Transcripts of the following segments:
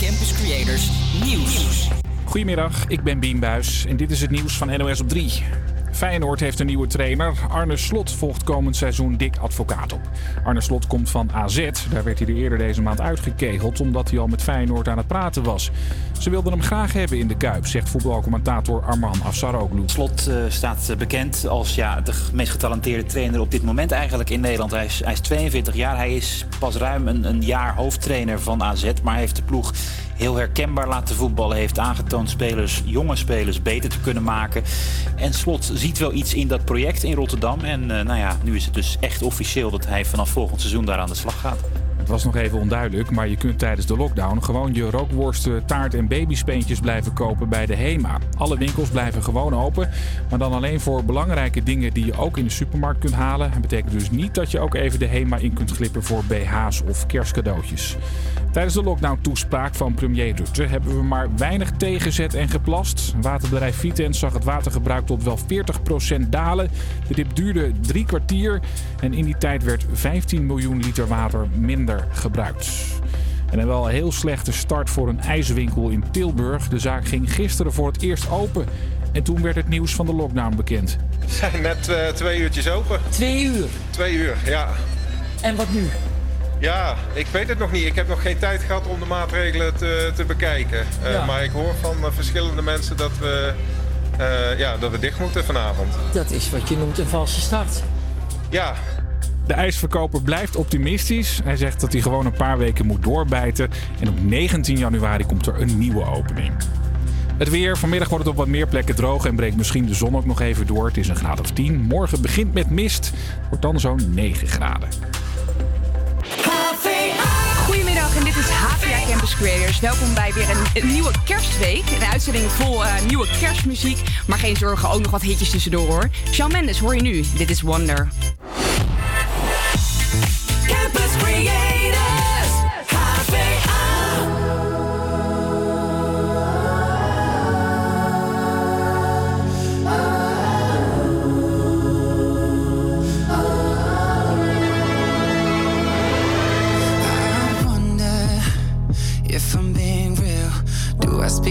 Campus Creators Nieuws. Goedemiddag, ik ben Bien Buis en dit is het nieuws van NOS op 3. Feyenoord heeft een nieuwe trainer. Arne Slot volgt komend seizoen dik advocaat op. Arne Slot komt van AZ. Daar werd hij er eerder deze maand uitgekegeld omdat hij al met Feyenoord aan het praten was. Ze wilden hem graag hebben in de Kuip, zegt voetbalcommentator Arman Afsaroglu. Slot uh, staat bekend als ja, de meest getalenteerde trainer op dit moment eigenlijk in Nederland. Hij is, hij is 42 jaar. Hij is pas ruim een, een jaar hoofdtrainer van AZ, maar heeft de ploeg heel herkenbaar laten voetballen. Heeft aangetoond spelers, jonge spelers beter te kunnen maken. En Slot ziet wel iets in dat project in Rotterdam. En uh, nou ja, nu is het dus echt officieel dat hij vanaf volgend seizoen daar aan de slag gaat. Was nog even onduidelijk, maar je kunt tijdens de lockdown gewoon je rookworsten, taart en babyspeentjes blijven kopen bij de HEMA. Alle winkels blijven gewoon open, maar dan alleen voor belangrijke dingen die je ook in de supermarkt kunt halen. Dat betekent dus niet dat je ook even de HEMA in kunt glippen voor BH's of kerstcadeautjes. Tijdens de lockdown-toespraak van premier Rutte hebben we maar weinig tegenzet en geplast. Waterbedrijf Vitens zag het watergebruik tot wel 40% dalen. De dip duurde drie kwartier en in die tijd werd 15 miljoen liter water minder gebruikt. En een wel een heel slechte start voor een ijswinkel in Tilburg. De zaak ging gisteren voor het eerst open. En toen werd het nieuws van de lockdown bekend. We zijn net uh, twee uurtjes open. Twee uur? Twee uur, ja. En wat nu? Ja, ik weet het nog niet. Ik heb nog geen tijd gehad om de maatregelen te, te bekijken. Uh, ja. Maar ik hoor van uh, verschillende mensen dat we, uh, ja, dat we dicht moeten vanavond. Dat is wat je noemt een valse start. Ja. De ijsverkoper blijft optimistisch. Hij zegt dat hij gewoon een paar weken moet doorbijten. En op 19 januari komt er een nieuwe opening. Het weer. Vanmiddag wordt het op wat meer plekken droog en breekt misschien de zon ook nog even door. Het is een graad of 10. Morgen begint met mist. Wordt dan zo'n 9 graden. Goedemiddag en dit is HVA Campus Creators. Welkom bij weer een, nieuwe kerstweek. Een uitzending vol uh, nieuwe kerstmuziek. Maar geen zorgen, ook nog wat hitjes tussendoor hoor. Shawn Mendes hoor je nu. Dit is Wonder.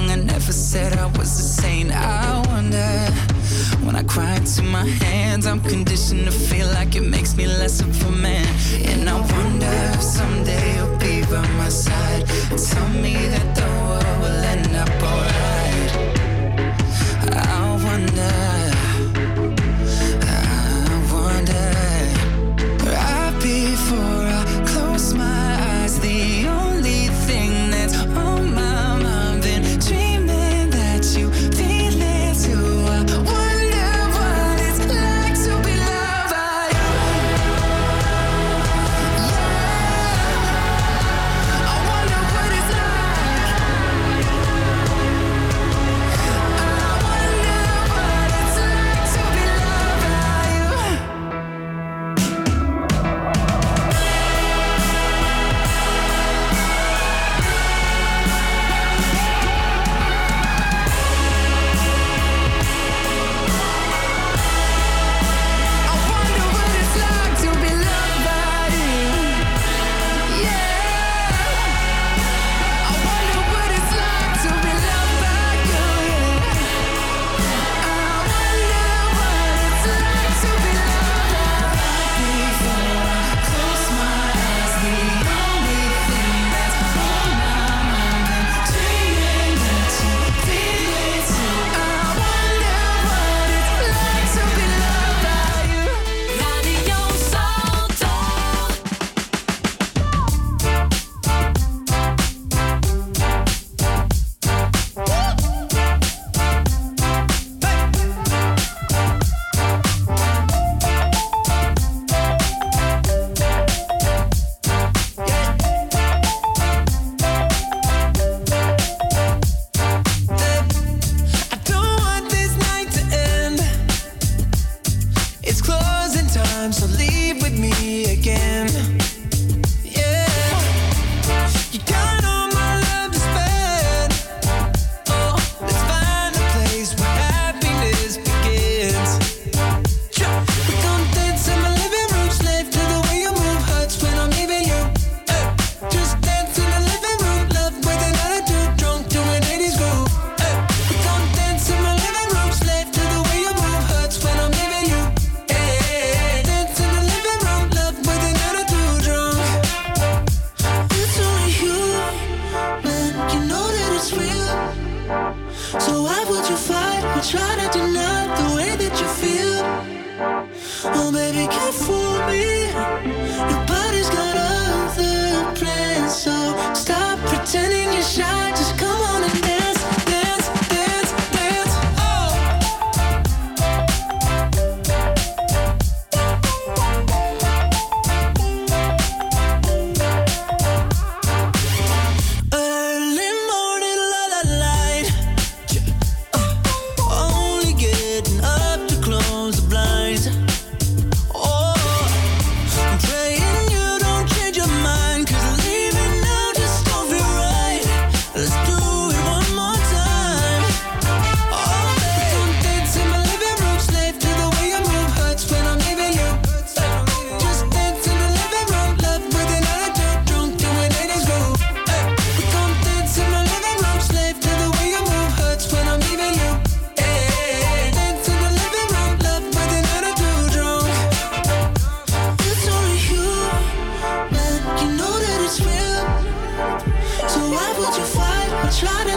wrong I never said I was a saint. I wonder when I cry into my hands, I'm conditioned to feel like it makes me less of a man. And I wonder if someday you'll be by my side and tell me that the world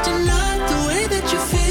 or try to deny the way that you feel?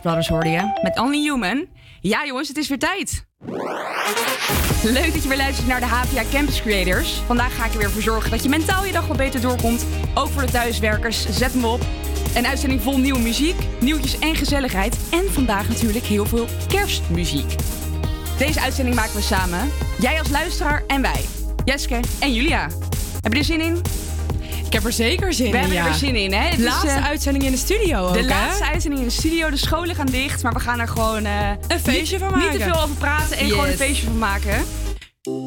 Brothers met Only Human. Ja jongens, het is weer tijd. Leuk dat je weer luistert naar de HVA Campus Creators. Vandaag ga ik er weer voor zorgen dat je mentaal je dag wat beter doorkomt. Ook voor de thuiswerkers, zet hem op. Een uitzending vol nieuwe muziek, nieuwtjes en gezelligheid. En vandaag natuurlijk heel veel kerstmuziek. Deze uitzending maken we samen. Jij als luisteraar en wij. Jeske en Julia. Heb je er zin in? Ik heb er zeker zin We in. hebben er weer zin in, hè? Is, Laatste eh, uitzending in de studio ook, De hè? laatste uitzending in de studio. De scholen gaan dicht, maar we gaan er gewoon... eh, Een feestje niet, van maken. Niet te veel over praten en Yes. gewoon een feestje van maken.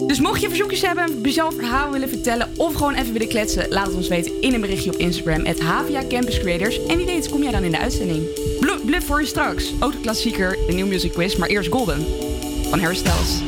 Dus mocht je verzoekjes hebben, een bizar verhaal willen vertellen... of gewoon even willen kletsen, laat het ons weten in een berichtje op Instagram... het HVA Campus Creators. En wie weet kom jij dan in de uitzending. Blu- Bluff voor je straks. Ook de klassieker, de New Music Quiz, maar eerst Golden. Van Harry Styles.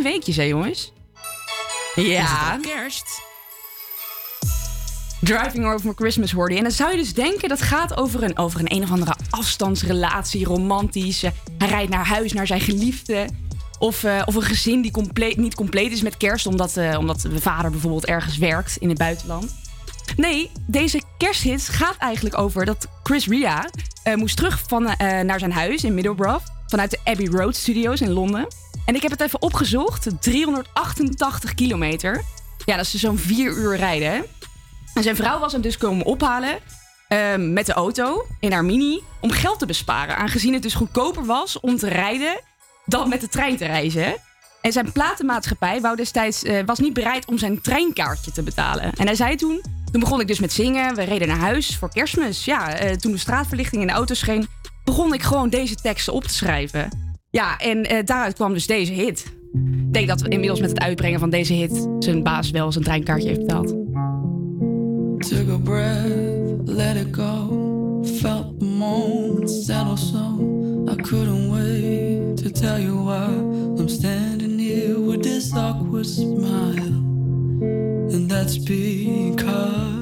Twee weekjes, hè jongens? Ja. Kerst. Driving Over Christmas hoorde je. En dan zou je dus denken dat gaat over een, over een een of andere afstandsrelatie, romantisch. Eh, Hij rijdt naar huis, naar zijn geliefde. Of, eh, of een gezin die compleet, niet compleet is met kerst, omdat, eh, omdat de vader bijvoorbeeld ergens werkt in het buitenland. Nee, deze kersthit gaat eigenlijk over dat Chris Ria moest terug van, naar zijn huis in Middlebrough. Vanuit de Abbey Road Studios in Londen. En ik heb het even opgezocht. 388 kilometer. Ja, dat is dus zo'n vier uur rijden. En zijn vrouw was hem dus komen ophalen ehm, met de auto in haar mini om geld te besparen. Aangezien het dus goedkoper was om te rijden dan met de trein te reizen. En zijn platenmaatschappij wou destijds, eh, was niet bereid om zijn treinkaartje te betalen. En hij zei toen, toen begon ik dus met zingen. We reden naar huis voor kerstmis. Ja, eh, toen de straatverlichting in de auto scheen, begon ik gewoon deze teksten op te schrijven. Ja, en eh, daaruit kwam dus deze hit. Ik denk dat we inmiddels met het uitbrengen van deze hit zijn baas wel zijn treinkaartje heeft betaald. Took a breath, let it go. Felt the moment settle so. I couldn't wait to tell you why I'm standing here with this awkward smile. And that's because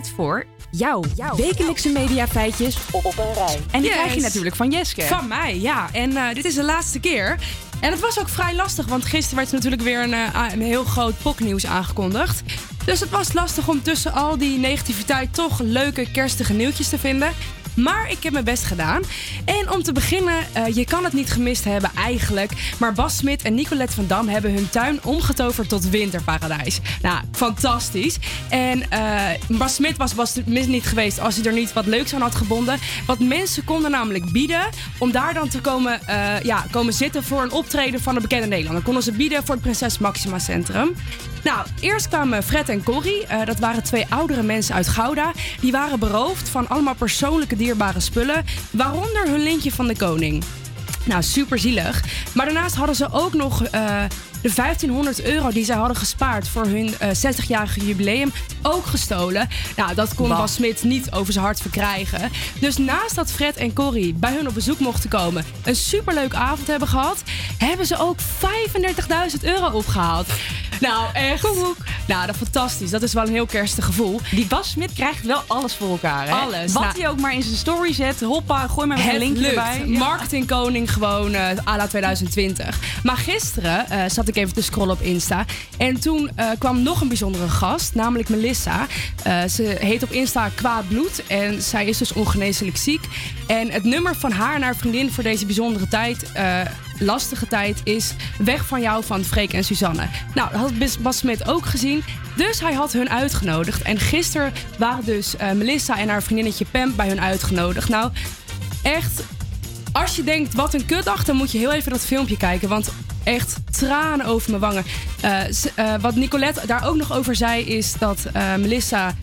tijd voor jouw, wekelijkse mediafeitjes op, een rij. En die Yes. krijg je natuurlijk van Jeske. Van mij, ja. En eh, dit is de laatste keer. En het was ook vrij lastig, want gisteren werd er natuurlijk weer een, eh, een heel groot poknieuws aangekondigd. Dus het was lastig om tussen al die negativiteit toch leuke kerstige nieuwtjes te vinden. Maar ik heb mijn best gedaan. En om te beginnen, eh, je kan het niet gemist hebben eigenlijk. Maar Bas Smit en Nicolette van Dam hebben hun tuin omgetoverd tot winterparadijs. Nou, fantastisch. En eh, Bas Smit was Bas Smit niet geweest als hij er niet wat leuks aan had gebonden. Wat mensen konden namelijk bieden om daar dan te komen, eh, ja, komen zitten voor een optreden van een bekende Nederlander. Konden ze bieden voor het Prinses Maxima Centrum. Nou, eerst kwamen Fred en Corrie. eh, dat waren twee oudere mensen uit Gouda. Die waren beroofd van allemaal persoonlijke dierbare spullen. Waaronder hun lintje van de koning. Nou, super zielig. Maar daarnaast hadden ze ook nog eh, de 1500 euro die zij hadden gespaard voor hun eh, 60-jarige jubileum ook gestolen. Nou, dat kon. Bas Smit niet over zijn hart verkrijgen. Dus naast dat Fred en Corrie bij hun op bezoek mochten komen, een superleuke avond hebben gehad, hebben ze ook 35.000 euro opgehaald. Nou, echt. Nou, dat is fantastisch. Dat is wel een heel kerstig gevoel. Die Bas Smit krijgt wel alles voor elkaar, hè? Alles. Wat Nou, hij ook maar in zijn story zet. Hoppa, gooi maar een linkje erbij. Marketingkoning gewoon eh à la 2020. Maar gisteren eh, zat ik even te scrollen op Insta. En toen eh, kwam nog een bijzondere gast, namelijk Melissa. Eh, ze heet op Insta Kwaad Bloed. En zij is dus ongeneeslijk ziek. En het nummer van haar en haar vriendin voor deze bijzondere tijd... eh, lastige tijd is Weg van jou van Freek en Suzanne. Nou, dat had Bas- Smit ook gezien. Dus hij had hun uitgenodigd. En gisteren waren dus Melissa en haar vriendinnetje Pam bij hun uitgenodigd. Nou, echt als je denkt, wat een kutdag, dan moet je heel even dat filmpje kijken. Want echt tranen over mijn wangen. Eh, eh, wat Nicolette daar ook nog over zei, is dat eh, Melissa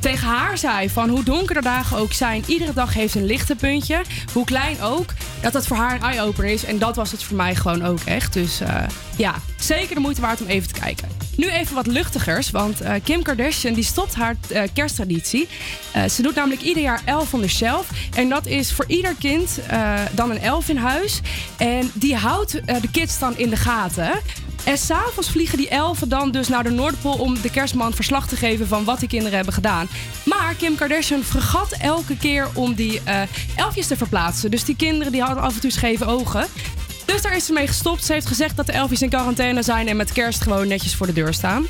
tegen haar zei van hoe donker de dagen ook zijn, iedere dag heeft een lichterpuntje. Hoe klein ook, dat dat voor haar een eye-opener is. En dat was het voor mij gewoon ook echt. Dus ja, zeker de moeite waard om even te kijken. Nu even wat luchtigers, want eh, Kim Kardashian die stopt haar eh, kersttraditie. Eh, ze doet namelijk ieder jaar elf the shelf. En dat is voor ieder kind dan een elf in huis. En die houdt de kids dan in de gaten. En s'avonds vliegen die elfen dan dus naar de Noordpool om de kerstman verslag te geven van wat die kinderen hebben gedaan. Maar Kim Kardashian vergat elke keer om die eh, elfjes te verplaatsen. Dus die kinderen die hadden af en toe scheve ogen. Dus daar is ze mee gestopt. Ze heeft gezegd dat de elfjes in quarantaine zijn en met kerst gewoon netjes voor de deur staan.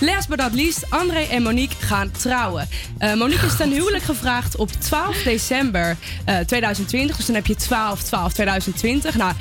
Last but not least, André en Monique gaan trouwen. Eh, Monique is ten huwelijk gevraagd op 12 december eh, 2020. Dus dan heb je 12, 12, 2020. Nou,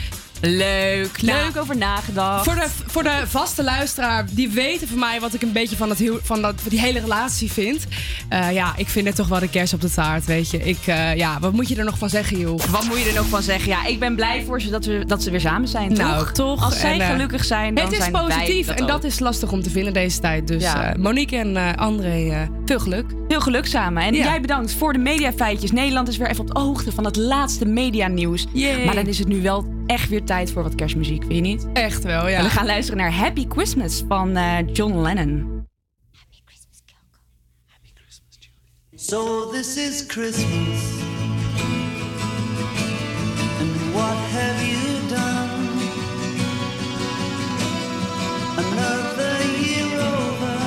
leuk. Nou, Leuk over nagedacht. voor de, voor de vaste luisteraar, die weten van mij wat ik een beetje van, dat, van dat, die hele relatie vind. Eh, ja, ik vind het toch wel de kerst op de taart, weet je. Ik, eh, ja, wat moet je er nog van zeggen, joh? Wat moet je er nog van zeggen? Ja, ik ben blij voor ze dat, we, dat ze weer samen zijn, Nou, toch? toch. Als zij En, eh, gelukkig zijn, dan het is zijn positief dat en dat ook. is lastig om te vinden deze tijd. Dus Ja. Monique en André, veel geluk. Veel geluk samen. En Ja. jij bedankt voor de mediafeitjes. Nederland is weer even op de hoogte van het laatste medianieuws. Maar dan is het nu wel echt weer tijd voor wat kerstmuziek, vind je niet? Echt wel, ja. En we gaan luisteren naar Happy Christmas van eh, John Lennon. So this is Christmas. And what have you done? Another year over.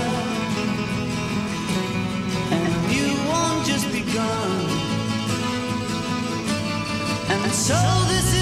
And new one just begun. And so this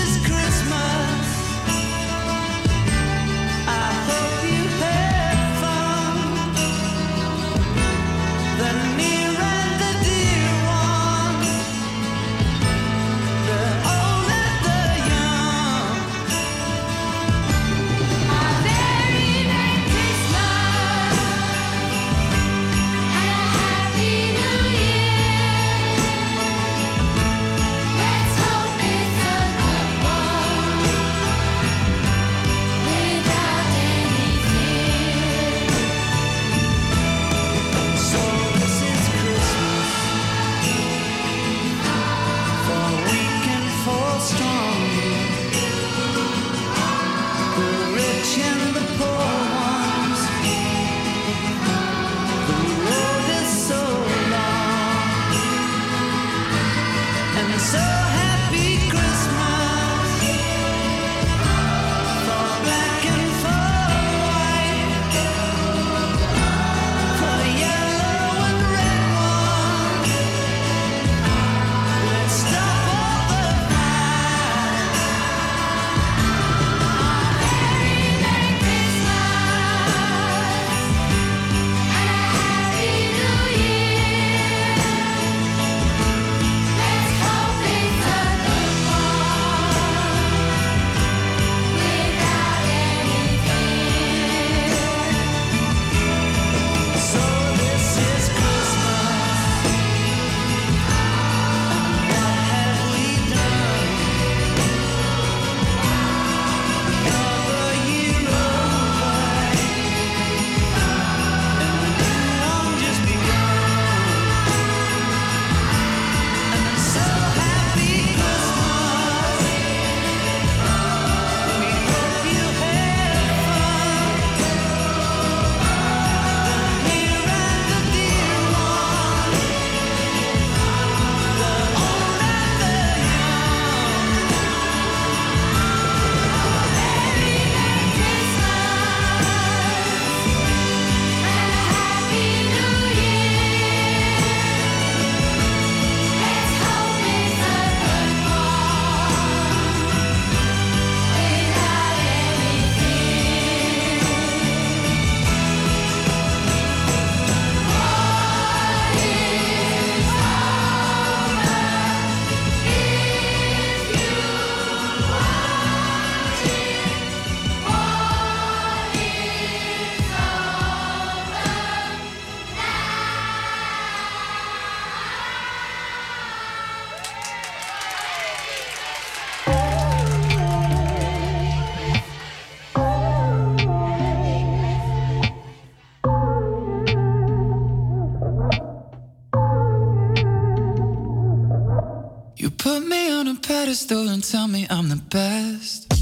pedestal and tell me I'm the best.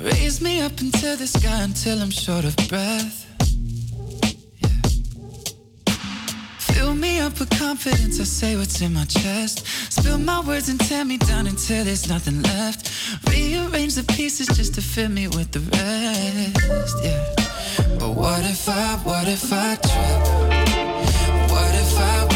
Raise me up into the sky until I'm short of breath. Yeah. Fill me up with confidence, I say what's in my chest. Spill my words and tear me down until there's nothing left. Rearrange the pieces just to fill me with the rest. Yeah. But what if I, what if I trip? What if I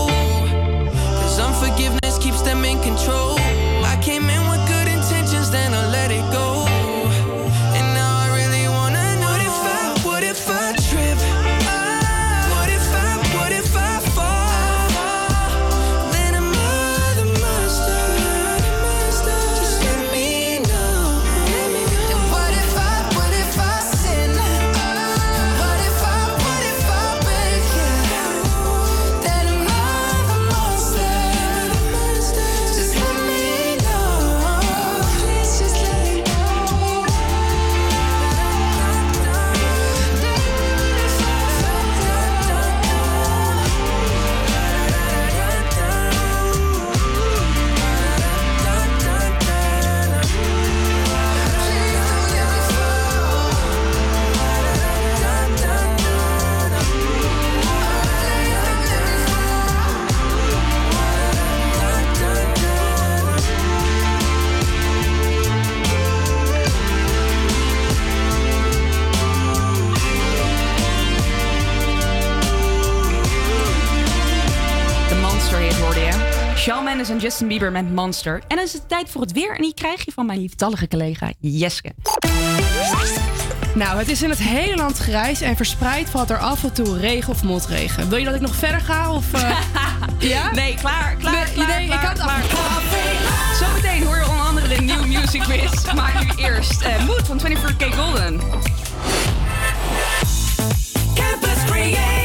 Cause unforgiveness keeps them in control. Justin Bieber met Monster. En dan is het tijd voor het weer. En die krijg je van mijn lieftallige collega Jeske. Nou, het is in het hele land grijs en verspreid valt er af en toe regen of motregen. Wil je dat ik nog verder ga? Of, eh, ja? Nee, klaar, klaar, Nee, klaar, nee, ik had het klaar. Zometeen hoor je onder andere de New Music Quiz. Maar nu eerst eh Mood van 24K Golden. Campus Creators,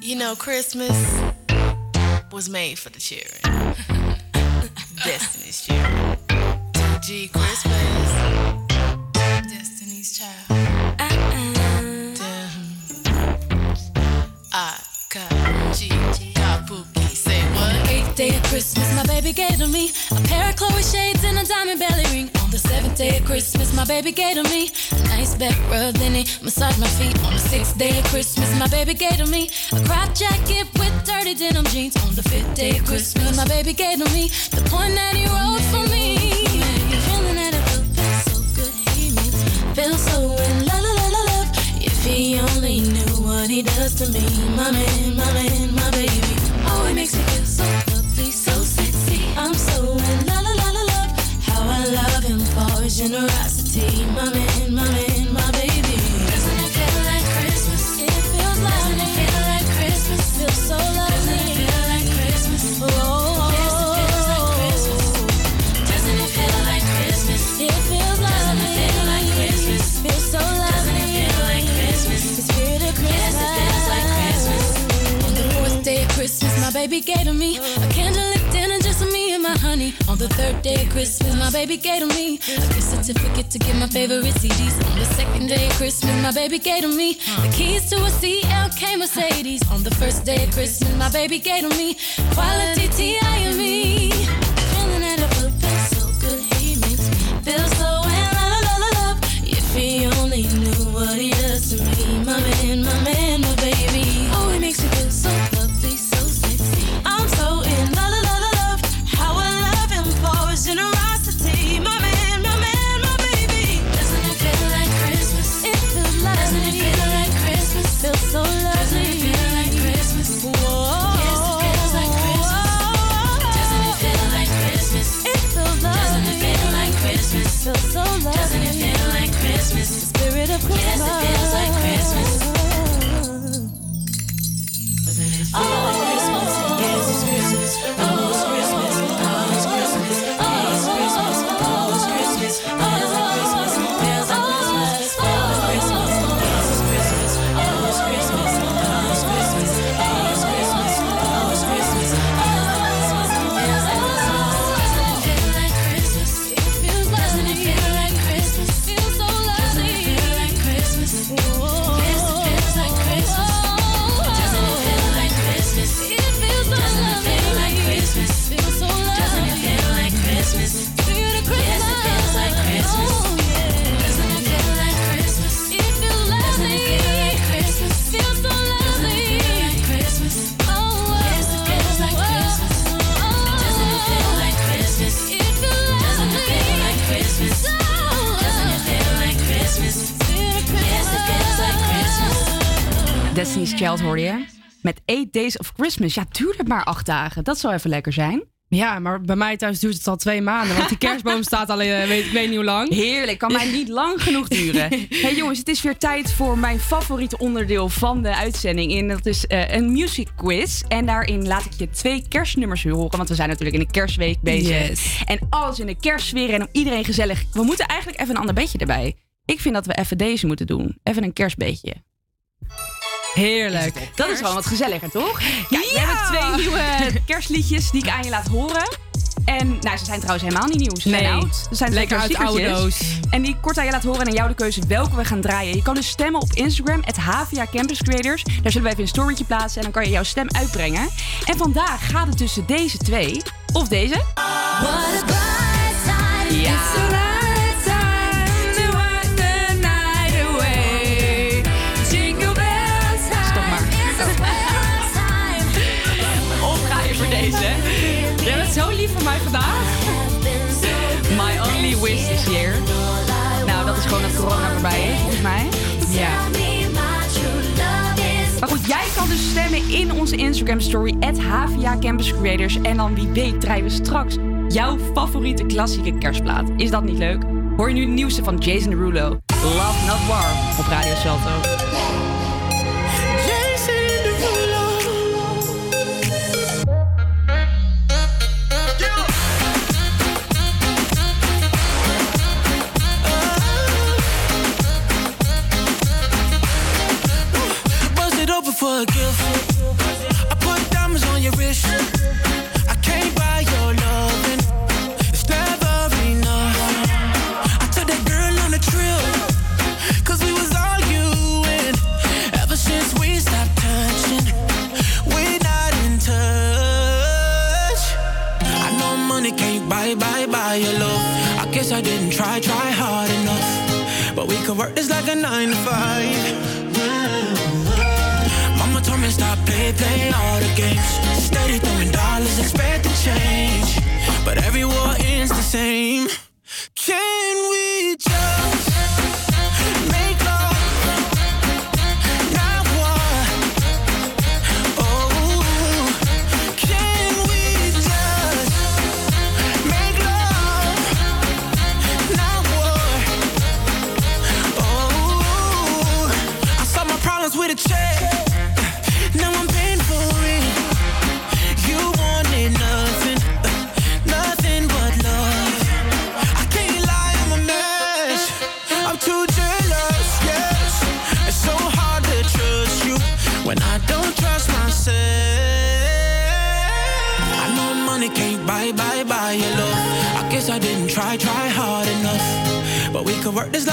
You know, Christmas was made for the children. Destiny's children. G Christmas. Destiny's child. Day of Christmas, my baby gave to me a pair of Chloe shades and a diamond belly ring. The seventh day of Christmas, my baby gave to me a nice back rub, then he massaged my feet. On the sixth day of Christmas, my baby gave to me a crop jacket with dirty denim jeans. On the fifth day of Christmas, my baby gave to me the point that he wrote for me. Feeling that it feels so good, he makes me feel so in la la la love. If he only knew what he does to me, my man, my man, my baby. Generosity, my man, my man, my baby. Doesn't it feel like Christmas? It feels like Doesn't it feel like Christmas? Feels so lovely. Doesn't it feel like Christmas? Oh. Doesn't it feel like Christmas? It feels like Doesn't it feel like Christmas? Feels so lovely. Doesn't it feel like Christmas? The spirit of Christmas. Yes, it feels like Christmas. On the fourth day of Christmas, my baby gave to me the third day of Christmas, my baby gave to me a gift certificate to get my favorite CDs. On the second day of Christmas, my baby gave to me the keys to a CLK Mercedes. On the first day of Christmas, my baby gave to me quality. Feeling of Christmas. Destiny's Child hoorde je. Met 8 Days of Christmas. Ja, duurt het maar acht dagen. Dat zou even lekker zijn. Ja, maar bij mij thuis duurt het al twee maanden. Want die kerstboom staat al eh, weet, ik weet niet hoe lang. Heerlijk, kan mij niet lang genoeg duren. hey jongens, het is weer tijd voor mijn favoriete onderdeel van de uitzending. En dat is eh, een music quiz. En daarin laat ik je twee kerstnummers horen. Want we zijn natuurlijk in de kerstweek bezig. Yes. En alles in de kerstsfeer en om iedereen gezellig. We moeten eigenlijk even een ander beetje erbij. Ik vind dat we even deze moeten doen. Even een kerstbeetje. Heerlijk. Dat is gewoon wat gezelliger, toch? Kijk, we hebben twee nieuwe kerstliedjes die ik aan je laat horen. En nou, ze zijn trouwens helemaal niet nieuw. Ze zijn oud. Ze zijn Lekker uit oude doos. En die ik kort aan je laat horen en aan jou de keuze welke we gaan draaien. Je kan dus stemmen op Instagram, het Havia Campus Creators. Daar zullen we even een storytje plaatsen en dan kan je jouw stem uitbrengen. En vandaag gaat het tussen deze twee. Of deze. Ja. Volgens mij. Ja. Maar goed, jij kan dus stemmen in onze Instagram story, Havia Campus Creators. En dan wie weet draaien we straks jouw favoriete klassieke kerstplaat. Is dat niet leuk? Hoor je nu het nieuwste van Jason Derulo. Love Not War op Radio Salto. a gift. I put diamonds on your wrist. I can't buy your loving. It's never enough. I took that girl on a trip. Cause we was arguing. Ever since we stopped touching, we're not in touch. I know money can't buy, buy, buy your love. I guess I didn't try, try hard enough. But we could work this like a nine to five They play all the games. Steady throwing dollars, expect to change. But every war ends the same.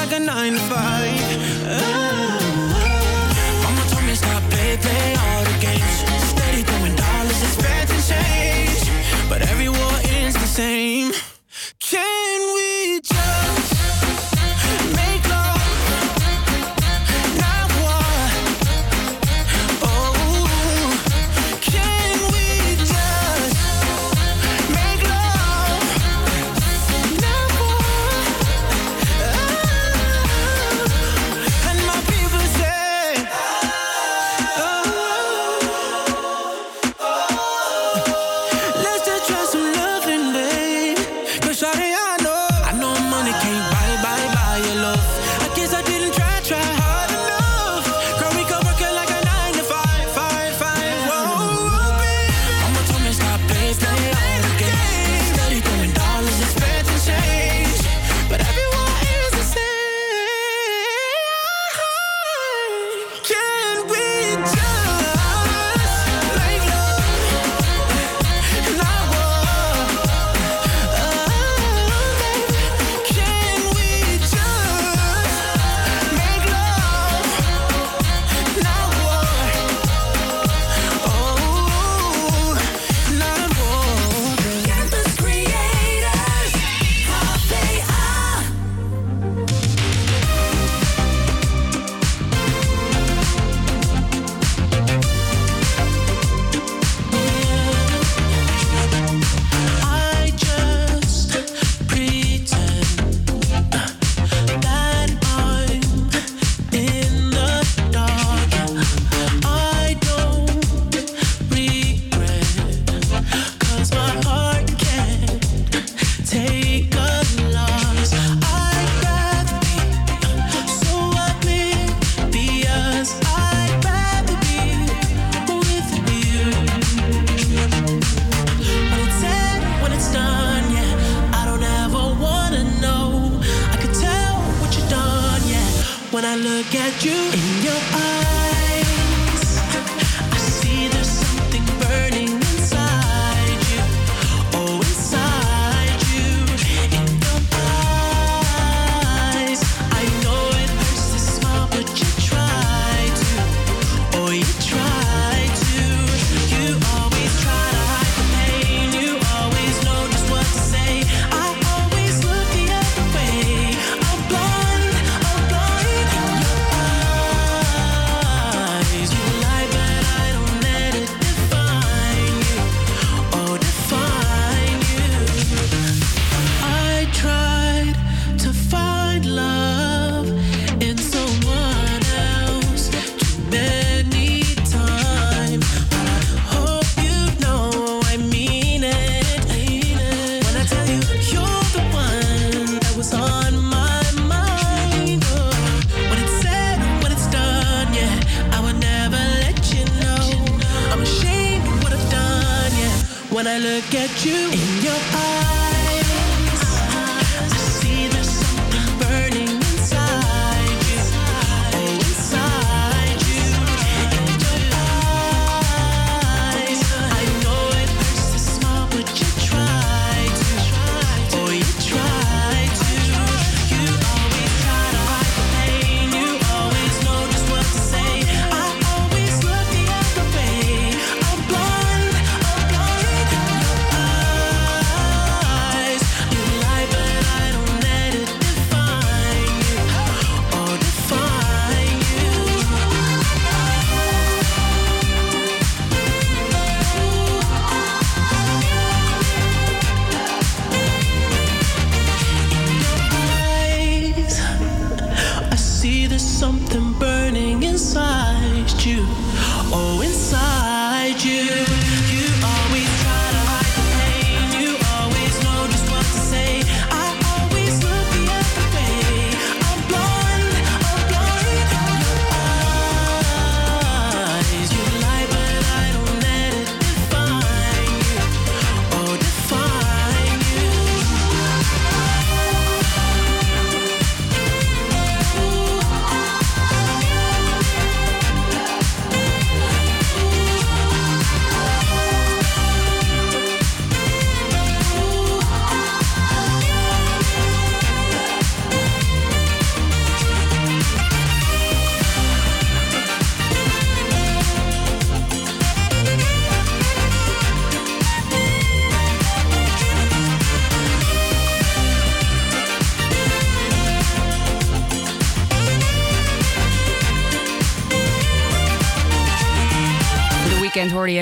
like a nine to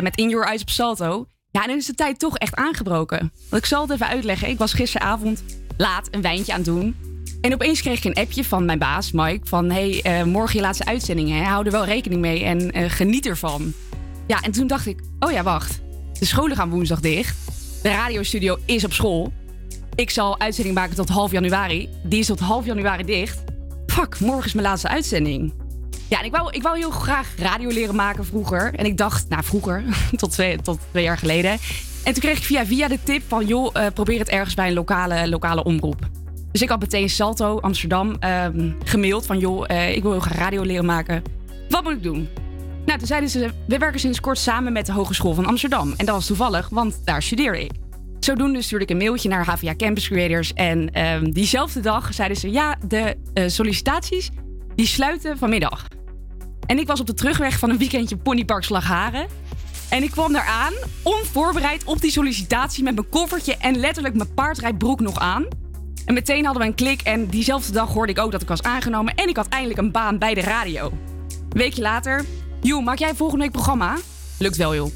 je met In Your Eyes op Salto. Ja, en dan is de tijd toch echt aangebroken. Want ik zal het even uitleggen. Ik was gisteravond laat een wijntje aan het doen. En opeens kreeg ik een appje van mijn baas, Mike. Van, hey, eh, morgen je laatste uitzending, hè? Hou er wel rekening mee en eh, geniet ervan. Ja, en toen dacht ik, oh ja, wacht. De scholen gaan woensdag dicht. De radiostudio is op school. Ik zal uitzending maken tot half januari. Die is tot half januari dicht. Fuck, morgen is mijn laatste uitzending. Ja, ik wou, ik wou heel graag radio leren maken vroeger. En ik dacht, nou vroeger, tot twee, tot jaar geleden. En toen kreeg ik via via de tip van, joh, eh, probeer het ergens bij een lokale, lokale omroep. Dus ik had meteen Salto, Amsterdam, ehm, gemaild van, joh, eh, ik wil heel graag radio leren maken. Wat moet ik doen? Nou, toen zeiden ze, we werken sinds kort samen met de Hogeschool van Amsterdam. En dat was toevallig, want daar studeer ik. Zodoende stuurde ik een mailtje naar HVA Campus Creators. En ehm, diezelfde dag zeiden ze, ja, de eh, sollicitaties, die sluiten vanmiddag. En ik was op de terugweg van een weekendje Ponypark Slagharen. En ik kwam daar aan, onvoorbereid op die sollicitatie... met mijn koffertje en letterlijk mijn paardrijbroek nog aan. En meteen hadden we een klik en diezelfde dag hoorde ik ook dat ik was aangenomen... en ik had eindelijk een baan bij de radio. Een weekje later, joh, maak jij volgende week programma? Lukt wel, joh.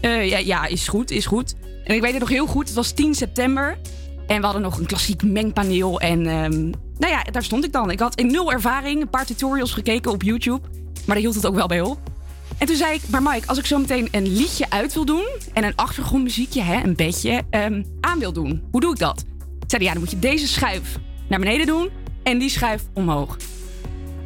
Eh, ja, ja, is goed, is goed. En ik weet het nog heel goed, het was 10 september. En we hadden nog een klassiek mengpaneel. En ehm, nou ja, daar stond ik dan. Ik had in nul ervaring een paar tutorials gekeken op YouTube. Maar daar hield het ook wel bij op. En toen zei ik, maar Mike, als ik zo meteen een liedje uit wil doen... en een achtergrondmuziekje, hè, een bedje, ehm, aan wil doen. Hoe doe ik dat? Ik zei, ja, dan moet je deze schuif naar beneden doen... en die schuif omhoog.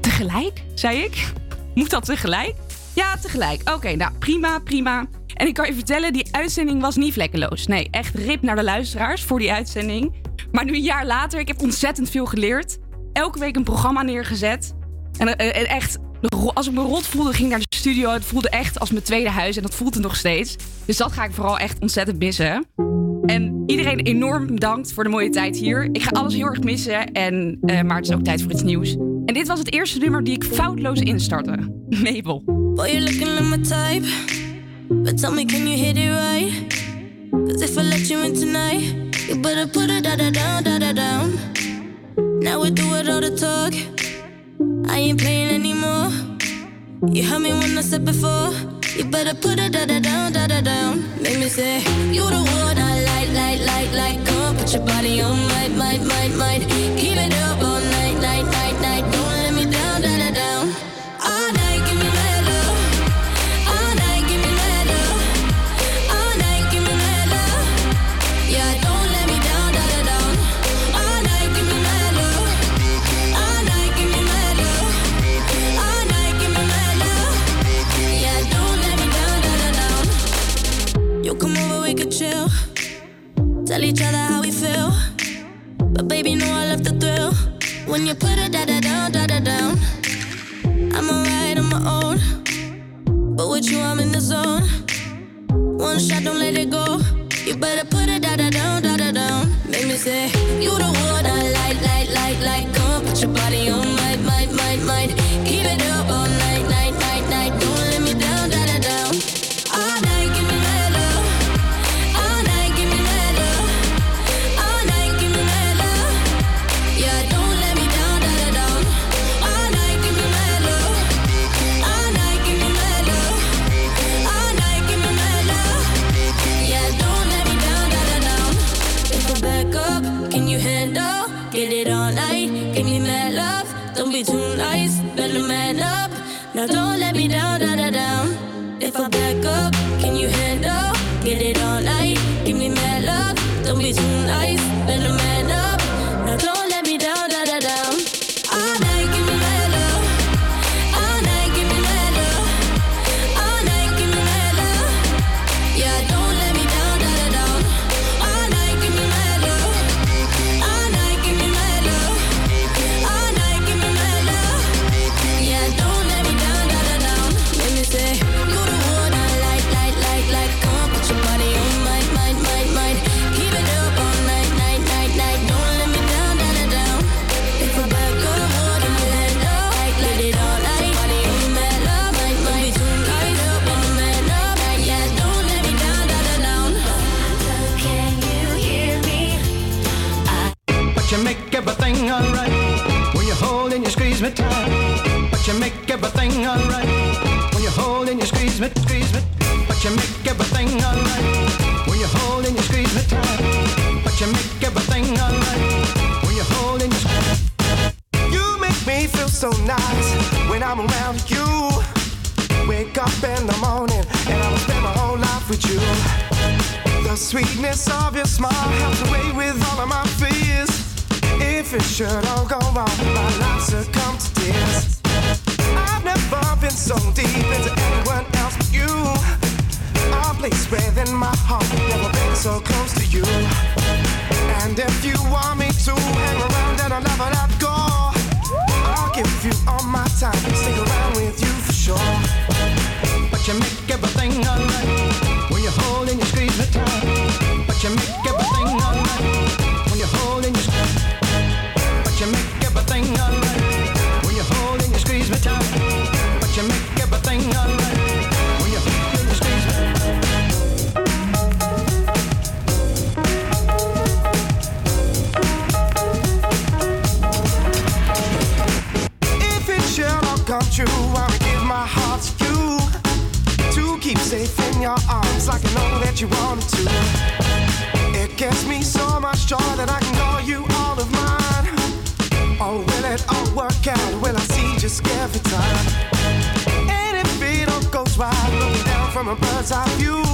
Tegelijk, zei ik. Moet dat tegelijk? Ja, tegelijk. Oké, nou prima, prima. En ik kan je vertellen, die uitzending was niet vlekkeloos. Nee, echt rip naar de luisteraars voor die uitzending. Maar nu een jaar later, ik heb ontzettend veel geleerd. Elke week een programma neergezet. En, eh, en echt, als ik me rot voelde, ging ik naar de studio. Het voelde echt als mijn tweede huis en dat voelt het nog steeds. Dus dat ga ik vooral echt ontzettend missen. En iedereen enorm bedankt voor de mooie tijd hier. Ik ga alles heel erg missen, en, eh, maar het is ook tijd voor iets nieuws. En dit was het eerste nummer die ik foutloos instartte. Mabel. Boy, you're looking my type. But tell me, can you hit it right? Cause if I let you in tonight, you better put it da down, down. Now we do it all the talk. I ain't playing anymore. You heard me when I said before. You better put it da da down, da da down. Make me say, You the one I like, like, like, like. On, put your body on, might, might, might, might. Keep it up Tell each other how we feel. But baby, know I love the thrill. When you put it da da down, da da down. I'm alright on my own. But with you, I'm in the zone. One shot, don't let it go. You better put sweetness of your smile helps away with all of my fears. If it should all go wrong, my life succumbs to tears. I've never been so deep into anyone else but you. A place within my heart, never been so close to you. And if you want me to hang around and I'll never let go. Stop you.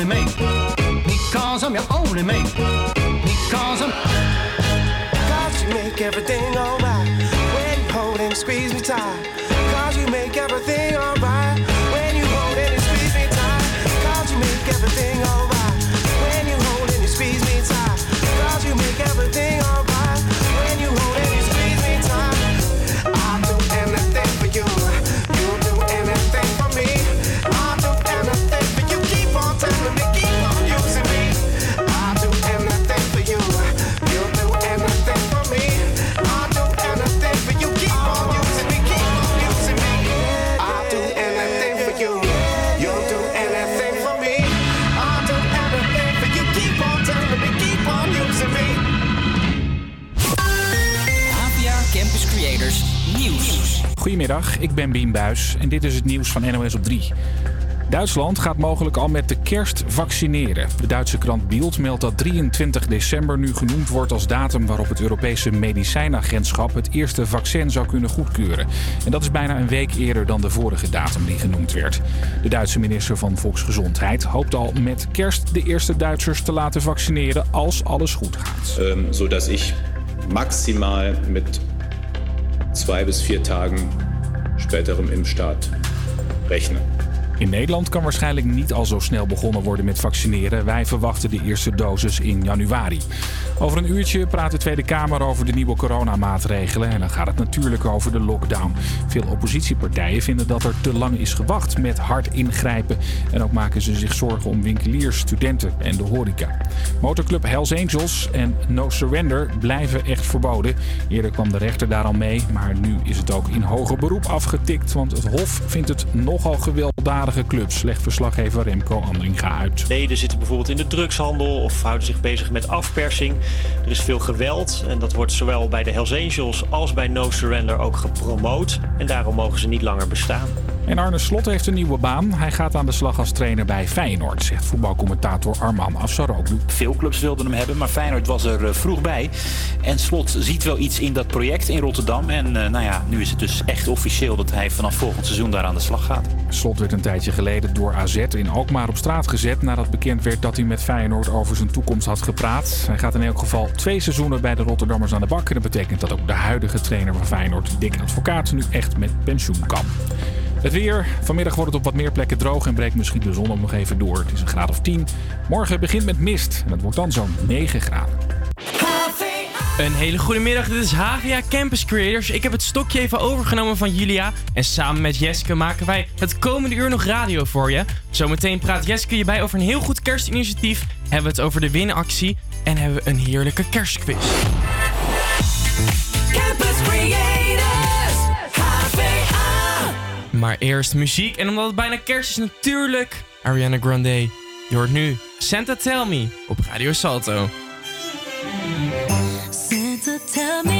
only mate. Because I'm your only me. Because I'm. Cause you make everything alright. When you hold and squeeze me tight. Cause you make everything alright. Goedemiddag, ik ben Bien Buis en dit is het nieuws van NOS op 3. Duitsland gaat mogelijk al met de kerst vaccineren. De Duitse krant Bild meldt dat 23 december nu genoemd wordt als datum waarop het Europese medicijnagentschap het eerste vaccin zou kunnen goedkeuren. En dat is bijna een week eerder dan de vorige datum die genoemd werd. De Duitse minister van Volksgezondheid hoopt al met kerst de eerste Duitsers te laten vaccineren als alles goed gaat. Ehm, zodat ik maximaal met twee bis vier dagen späterem Impfstart rechnen. In Nederland kan waarschijnlijk niet al zo snel begonnen worden met vaccineren. Wij verwachten de eerste dosis in januari. Over een uurtje praat de Tweede Kamer over de nieuwe coronamaatregelen. En dan gaat het natuurlijk over de lockdown. Veel oppositiepartijen vinden dat er te lang is gewacht met hard ingrijpen. En ook maken ze zich zorgen om winkeliers, studenten en de horeca. Motorclub Hells Angels en No Surrender blijven echt verboden. Eerder kwam de rechter daar al mee, maar nu is het ook in hoger beroep afgetikt. Want het Hof vindt het nogal gewelddadige clubs, legt verslaggever Remco Andringa uit. Leden zitten bijvoorbeeld in de drugshandel of houden zich bezig met afpersing. Er is veel geweld en dat wordt zowel bij de Hells Angels als bij No Surrender ook gepromoot. En daarom mogen ze niet langer bestaan. En Arne Slot heeft een nieuwe baan. Hij gaat aan de slag als trainer bij Feyenoord, zegt voetbalcommentator Arman Afsaroglu. Veel clubs wilden hem hebben, maar Feyenoord was er eh, vroeg bij. En Slot ziet wel iets in dat project in Rotterdam. En eh, nou ja, nu is het dus echt officieel dat hij vanaf volgend seizoen daar aan de slag gaat. Slot werd een tijdje geleden door AZ in Alkmaar op straat gezet... nadat bekend werd dat hij met Feyenoord over zijn toekomst had gepraat. Hij gaat in elk geval twee seizoenen bij de Rotterdammers aan de bak. En dat betekent dat ook de huidige trainer van Feyenoord, Dick Advocaat, nu echt met pensioen kan. Het weer. Vanmiddag wordt het op wat meer plekken droog en breekt misschien de zon nog even door. Het is een graad of 10. Morgen begint met mist en het wordt dan zo'n 9 graden. Een hele goede middag, dit is HVA Campus Creators. Ik heb het stokje even overgenomen van Julia. En samen met Jeske maken wij het komende uur nog radio voor je. Zometeen praat Jeske je bij over een heel goed kerstinitiatief. Hebben we het over de winactie. En hebben we een heerlijke kerstquiz. Campus Creators, HVA. Maar eerst muziek. En omdat het bijna kerst is natuurlijk Ariana Grande. Je hoort nu Santa Tell Me op Radio Salto. Tell me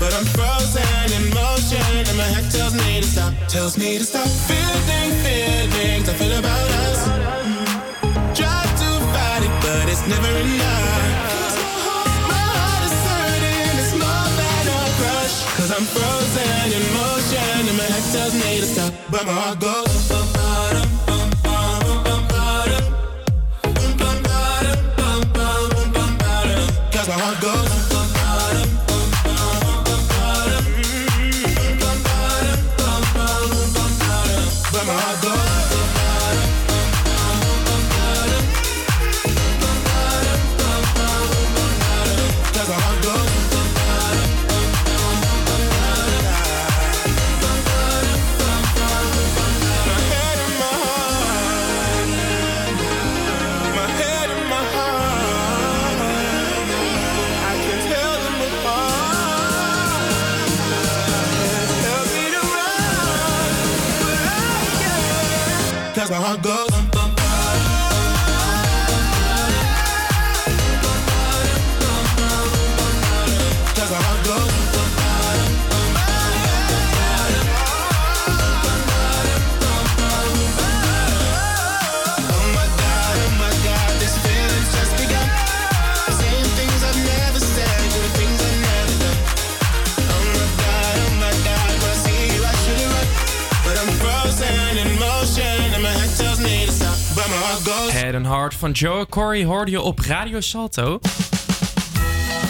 But I'm frozen in motion and my head tells me to stop, tells me to stop. Feeling feelings I feel about us. Try to fight it, but it's never enough. My heart is hurting, it's more than a crush. Cause I'm frozen in motion and my head tells me to stop, but my heart goes. My heart Heart van Joe Corey hoorde je op Radio Salto.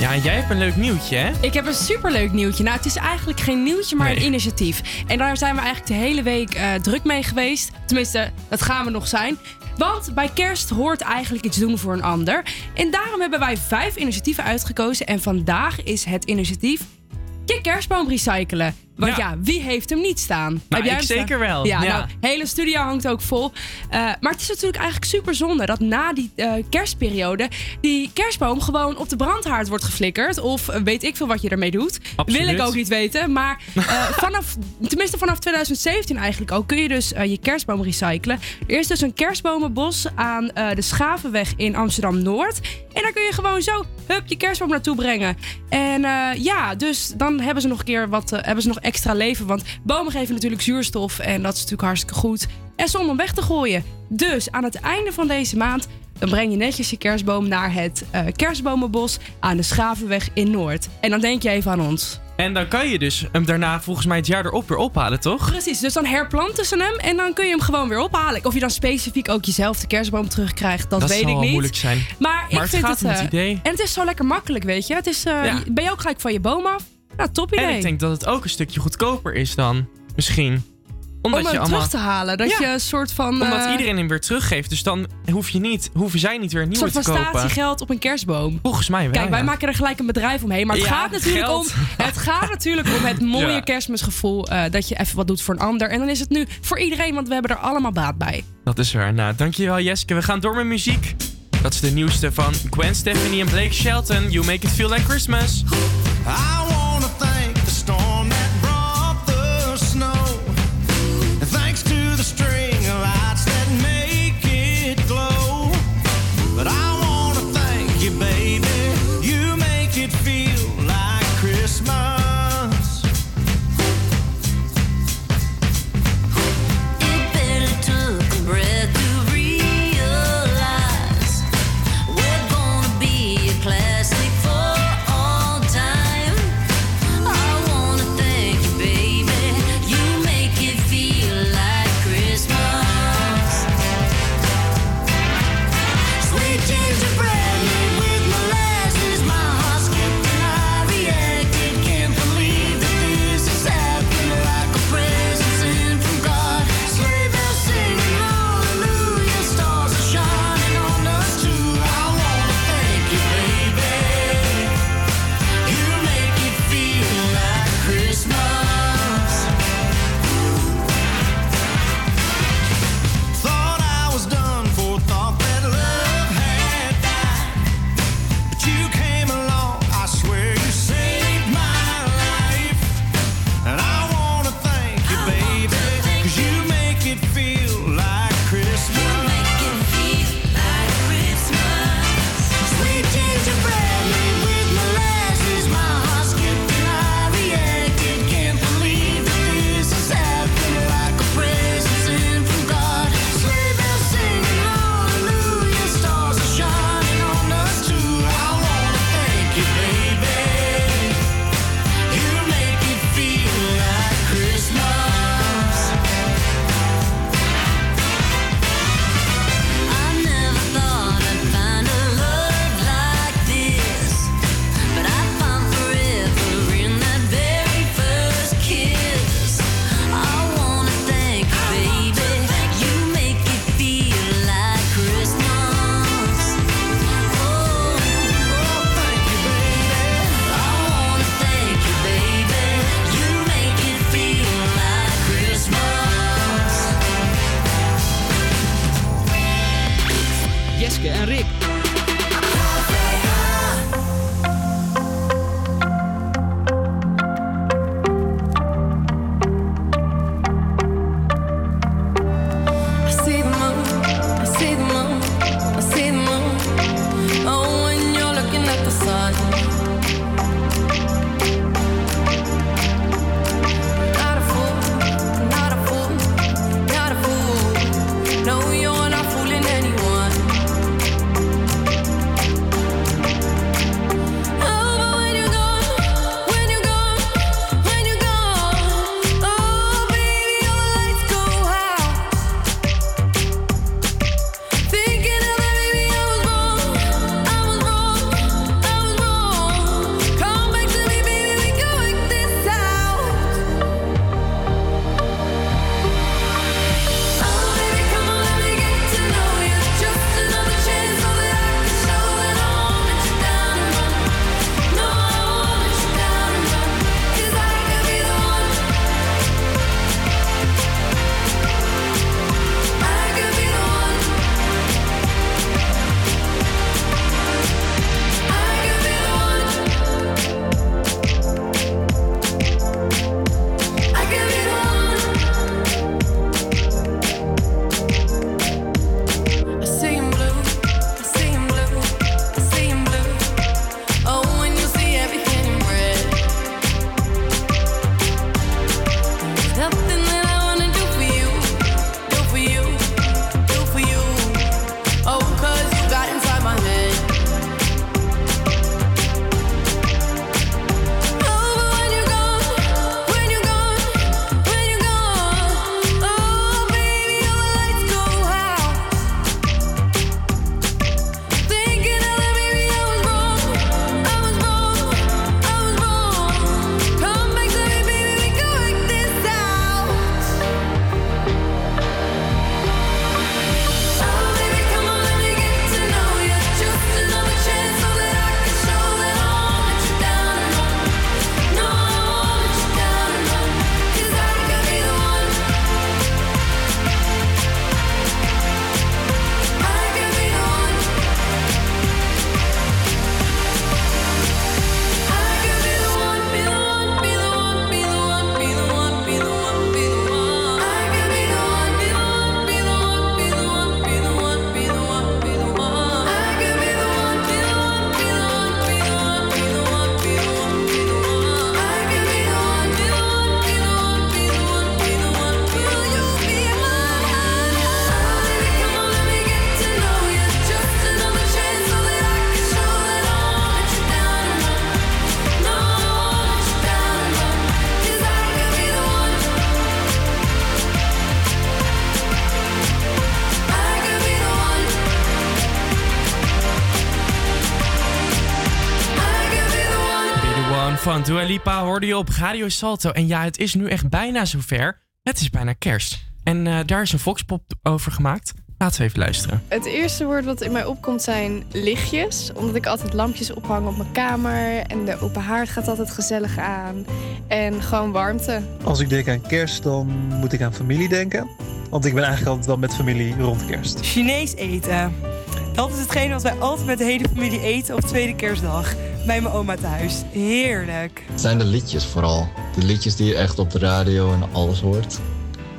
Ja, en jij hebt een leuk nieuwtje, hè? Ik heb een superleuk nieuwtje. Nou, het is eigenlijk geen nieuwtje, maar Nee. een initiatief. En daar zijn we eigenlijk de hele week eh, druk mee geweest. Tenminste, dat gaan we nog zijn. Want bij kerst hoort eigenlijk iets doen voor een ander. En daarom hebben wij vijf initiatieven uitgekozen. En vandaag is het initiatief je kerstboom recyclen. Want ja, wie heeft hem niet staan? Heb jij ik staan? zeker wel. Ja, Ja. nou, hele studio hangt ook vol. Eh, maar het is natuurlijk eigenlijk super zonde dat na die eh, kerstperiode die kerstboom gewoon op de brandhaard wordt geflikkerd. Of weet ik veel wat je ermee doet. Absoluut. Wil ik ook niet weten. Maar eh, vanaf, tenminste vanaf 2017 eigenlijk ook, kun je dus je kerstboom recyclen. Er is dus een kerstbomenbos aan de Schavenweg in Amsterdam-Noord. En daar kun je gewoon zo, hup, je kerstboom naartoe brengen. En ja, dus dan hebben ze nog een keer wat, hebben ze nog extra leven. Want bomen geven natuurlijk zuurstof en dat is natuurlijk hartstikke goed. En zonder weg te gooien. Dus aan het einde van deze maand, dan breng je netjes je kerstboom naar het eh, kerstbomenbos aan de Schavenweg in Noord. En dan denk je even aan ons. En dan kan je dus hem daarna volgens mij het jaar erop weer ophalen, toch? Precies, dus dan herplanten ze hem en dan kun je hem gewoon weer ophalen. Of je dan specifiek ook jezelf de kerstboom terugkrijgt, dat, Dat weet zal ik niet. moeilijk zijn. Maar, Maar ik het vind gaat het, om het eh, idee. En het is zo lekker makkelijk, weet je. Het is, eh, Ja. Ben je ook gelijk van je boom af? Nou, top idee. En ik denk dat het ook een stukje goedkoper is dan. Misschien. Omdat Om hem je allemaal... terug te halen. Dat Ja. je een soort van... Omdat eh, iedereen hem weer teruggeeft. Dus dan hoef je niet, hoeven zij niet weer een een nieuwe soort te van kopen. statiegeld op een kerstboom. Volgens mij wel. Kijk, wij ja. maken er gelijk een bedrijf omheen. Maar het, Ja, gaat, natuurlijk om, het gaat natuurlijk om het mooie Ja. kerstmisgevoel. eh, dat je even wat doet voor een ander. En dan is het nu voor iedereen, want we hebben er allemaal baat bij. Dat is waar. Nou, dankjewel Jeske. We gaan door met muziek. Dat is de nieuwste van Gwen Stefani en Blake Shelton. You make it feel like Christmas. Van Dua Lipa hoorde je op Radio Salto. En ja, het is nu echt bijna zover. Het is bijna kerst. En eh, daar is een Voxpop over gemaakt. Laten we even luisteren. Het eerste woord wat in mij opkomt zijn lichtjes. Omdat ik altijd lampjes ophang op mijn kamer. En de open haard gaat altijd gezellig aan. En gewoon warmte. Als ik denk aan kerst, dan moet ik aan familie denken. Want ik ben eigenlijk altijd wel met familie rond kerst. Chinees eten. Dat is hetgeen wat wij altijd met de hele familie eten op tweede kerstdag. Bij mijn oma thuis. Heerlijk. Het zijn de liedjes vooral. De liedjes die je echt op de radio en alles hoort.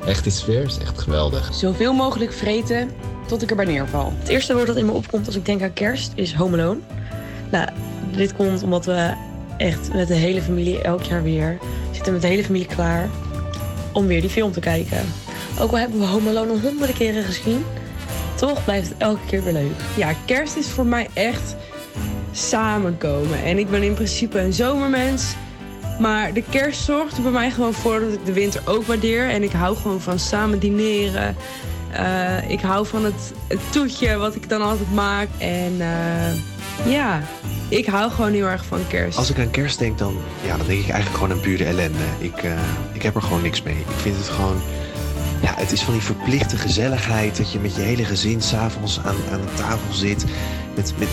Echt die sfeer is echt geweldig. Zoveel mogelijk vreten tot ik erbij neerval. Het eerste woord dat in me opkomt als ik denk aan kerst is home alone. Nou, dit komt omdat we echt met de hele familie elk jaar weer zitten met de hele familie klaar om weer die film te kijken. Ook al hebben we home alone al honderden keren gezien, toch blijft het elke keer weer leuk. Ja, kerst is voor mij echt samenkomen. En ik ben in principe een zomermens. Maar de kerst zorgt er bij mij gewoon voor dat ik de winter ook waardeer. En ik hou gewoon van samen dineren. Eh, ik hou van het, het toetje wat ik dan altijd maak. En eh, ja, ik hou gewoon heel erg van kerst. Als ik aan kerst denk, dan, ja, dan denk ik eigenlijk gewoon aan pure ellende. Ik, eh, ik heb er gewoon niks mee. Ik vind het gewoon... Ja, het is van die verplichte gezelligheid dat je met je hele gezin s'avonds aan, aan de tafel zit. Met, met,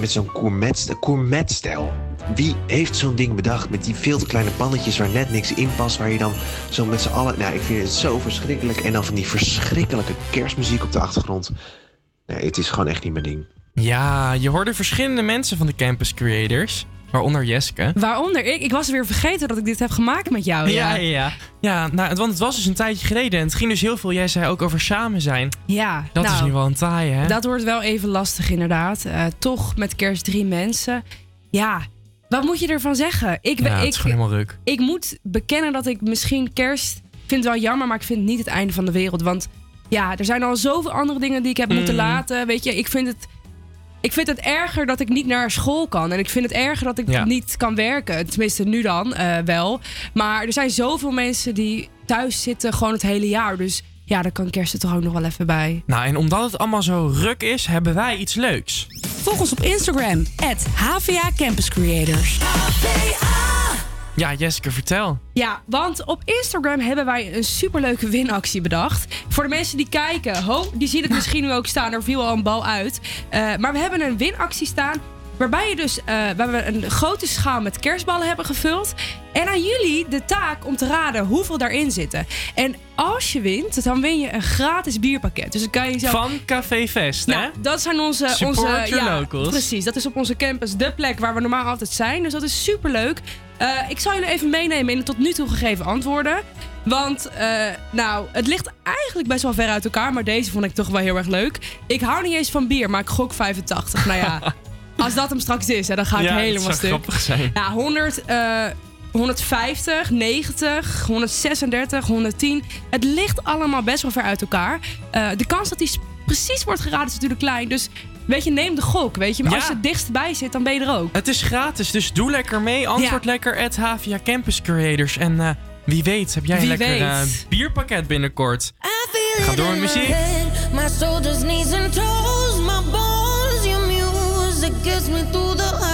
met zo'n gourmet- gourmetstijl. Wie heeft zo'n ding bedacht met die veel te kleine pannetjes waar net niks in past, waar je dan zo met z'n allen... Nou, ik vind het zo verschrikkelijk. En dan van die verschrikkelijke kerstmuziek op de achtergrond. Nee, het is gewoon echt niet mijn ding. Ja, je hoorde verschillende mensen van de Campus Creators. Waaronder Jeske. Waaronder ik. Ik was weer vergeten dat ik dit heb gemaakt met jou. Ja, ja, ja. Ja, nou, het- want het was dus een tijdje geleden. En het ging dus heel veel, jij zei ook over samen zijn. Ja, Dat nou, is nu wel een taai, hè? Dat wordt wel even lastig, inderdaad. Eh, toch met kerst drie mensen. Ja, wat moet je ervan zeggen? Ik, ja, het ik, is gewoon helemaal ruk. ik moet bekennen dat ik misschien kerst vind het wel jammer, maar ik vind het niet het einde van de wereld. Want ja, er zijn al zoveel andere dingen die ik heb moeten Mm. laten. Weet je, ik vind het. Ik vind het erger dat ik niet naar school kan. En ik vind het erger dat ik Ja. niet kan werken. Tenminste, nu dan eh, wel. Maar er zijn zoveel mensen die thuis zitten gewoon het hele jaar. Dus ja, daar kan kerst er toch ook nog wel even bij. Nou, en omdat het allemaal zo ruk is, hebben wij iets leuks. Volg ons op Instagram, HVA Campus Creators. Ja, Jeske, vertel. Ja, want op Instagram hebben wij een superleuke winactie bedacht. Voor de mensen die kijken, ho, die zien het misschien nu ook staan. Er viel al een bal uit. Eh, maar we hebben een winactie staan. Waarbij je dus, eh, waar we een grote schaal met kerstballen hebben gevuld. En aan jullie de taak om te raden hoeveel daarin zitten. En als je wint, dan win je een gratis bierpakket. Dus dan kan je zelf... Van Café hè? Ja, dat zijn onze... Support onze ja, locals. Precies, dat is op onze campus de plek waar we normaal altijd zijn. Dus dat is superleuk. Eh ik zal jullie even meenemen in de tot nu toe gegeven antwoorden. Want, eh, nou, het ligt eigenlijk best wel ver uit elkaar. Maar deze vond ik toch wel heel erg leuk. Ik hou niet eens van bier, maar ik gok 85. Nou ja, als dat hem straks is, hè, dan ga ik Ja, helemaal stuk. grappig zijn. Ja, 100, eh, 150, 90, 136, 110. Het ligt allemaal best wel ver uit elkaar. Eh, de kans dat die precies wordt geraden is natuurlijk klein. Dus weet je, neem de gok. Weet je, maar Ja. als je het dichtst bij zit, dan ben je er ook. Het is gratis, dus doe lekker mee. Antwoord lekker at Havia Campus Creators. En eh, wie weet, heb jij Wie een lekker eh, bierpakket binnenkort. Ga door met muziek. My shoulders, knees and toes, my bones, your music gets me through the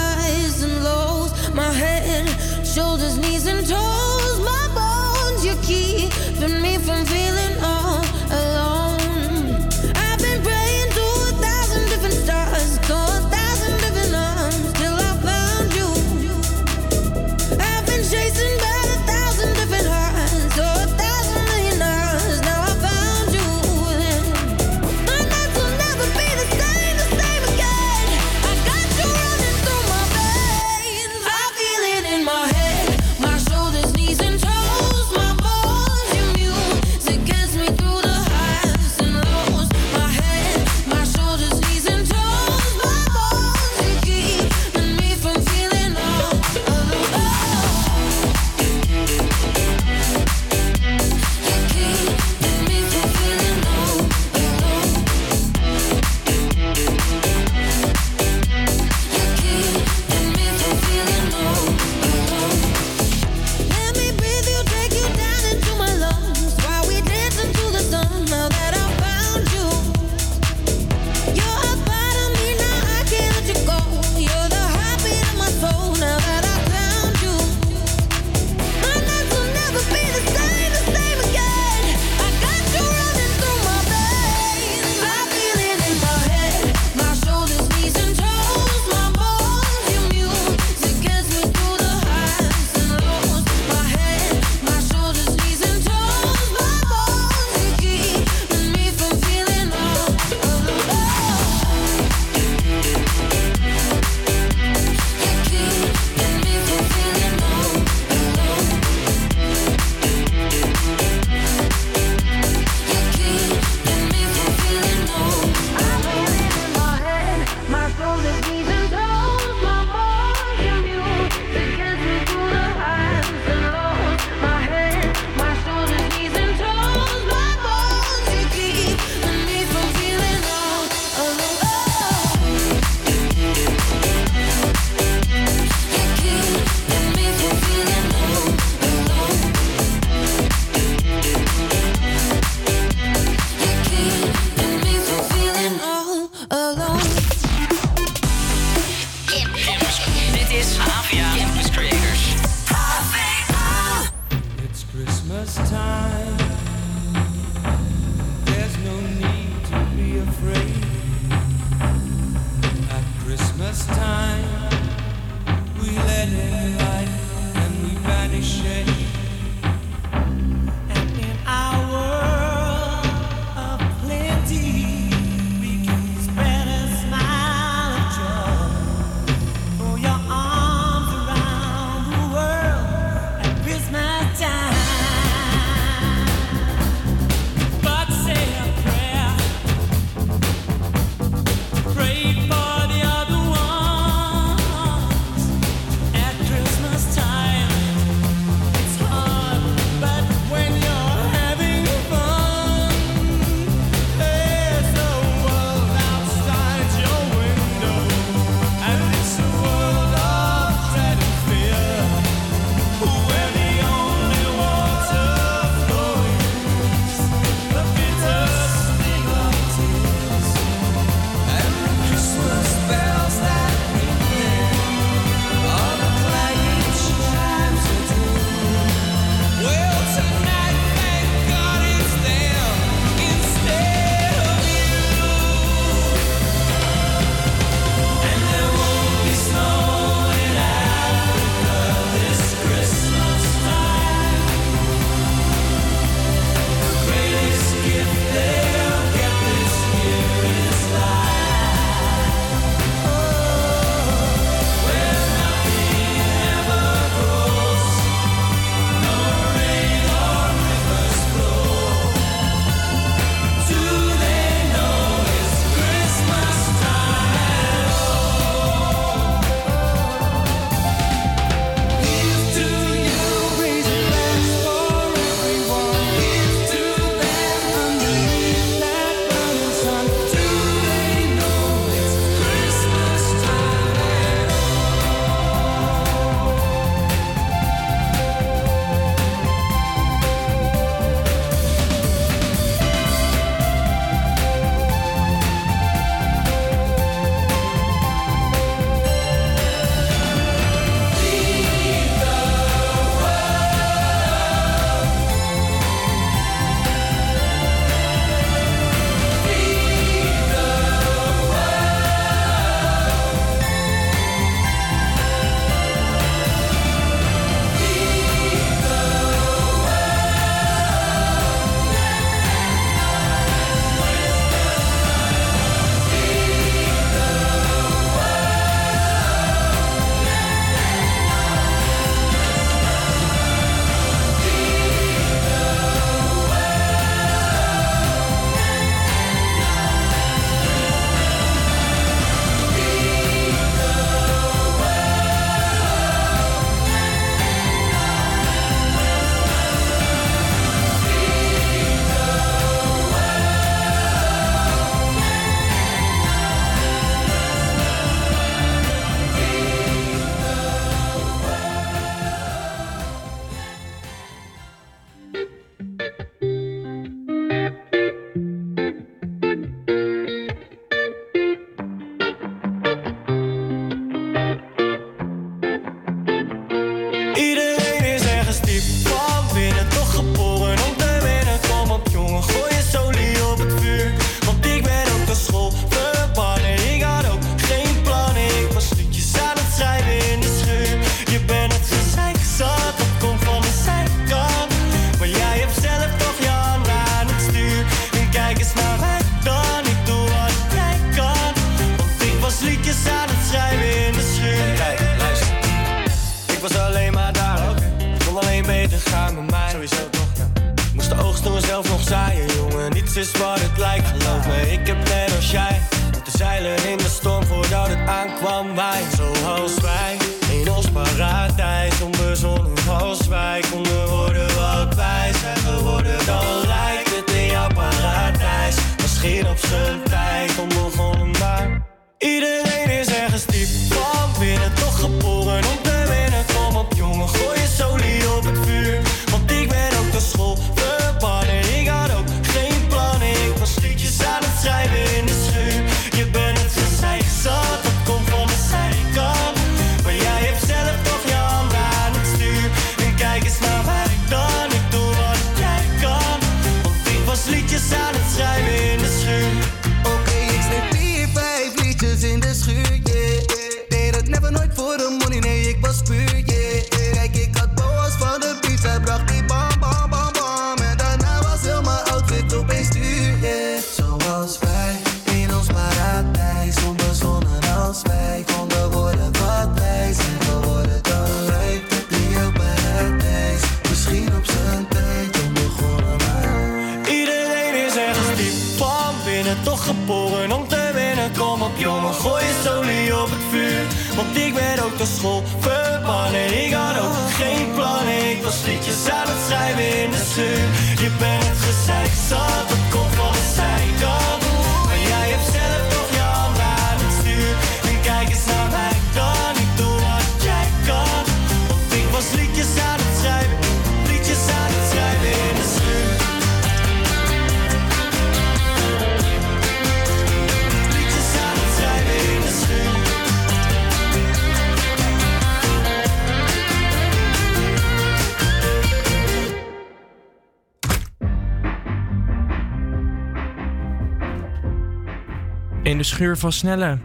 geur van snelle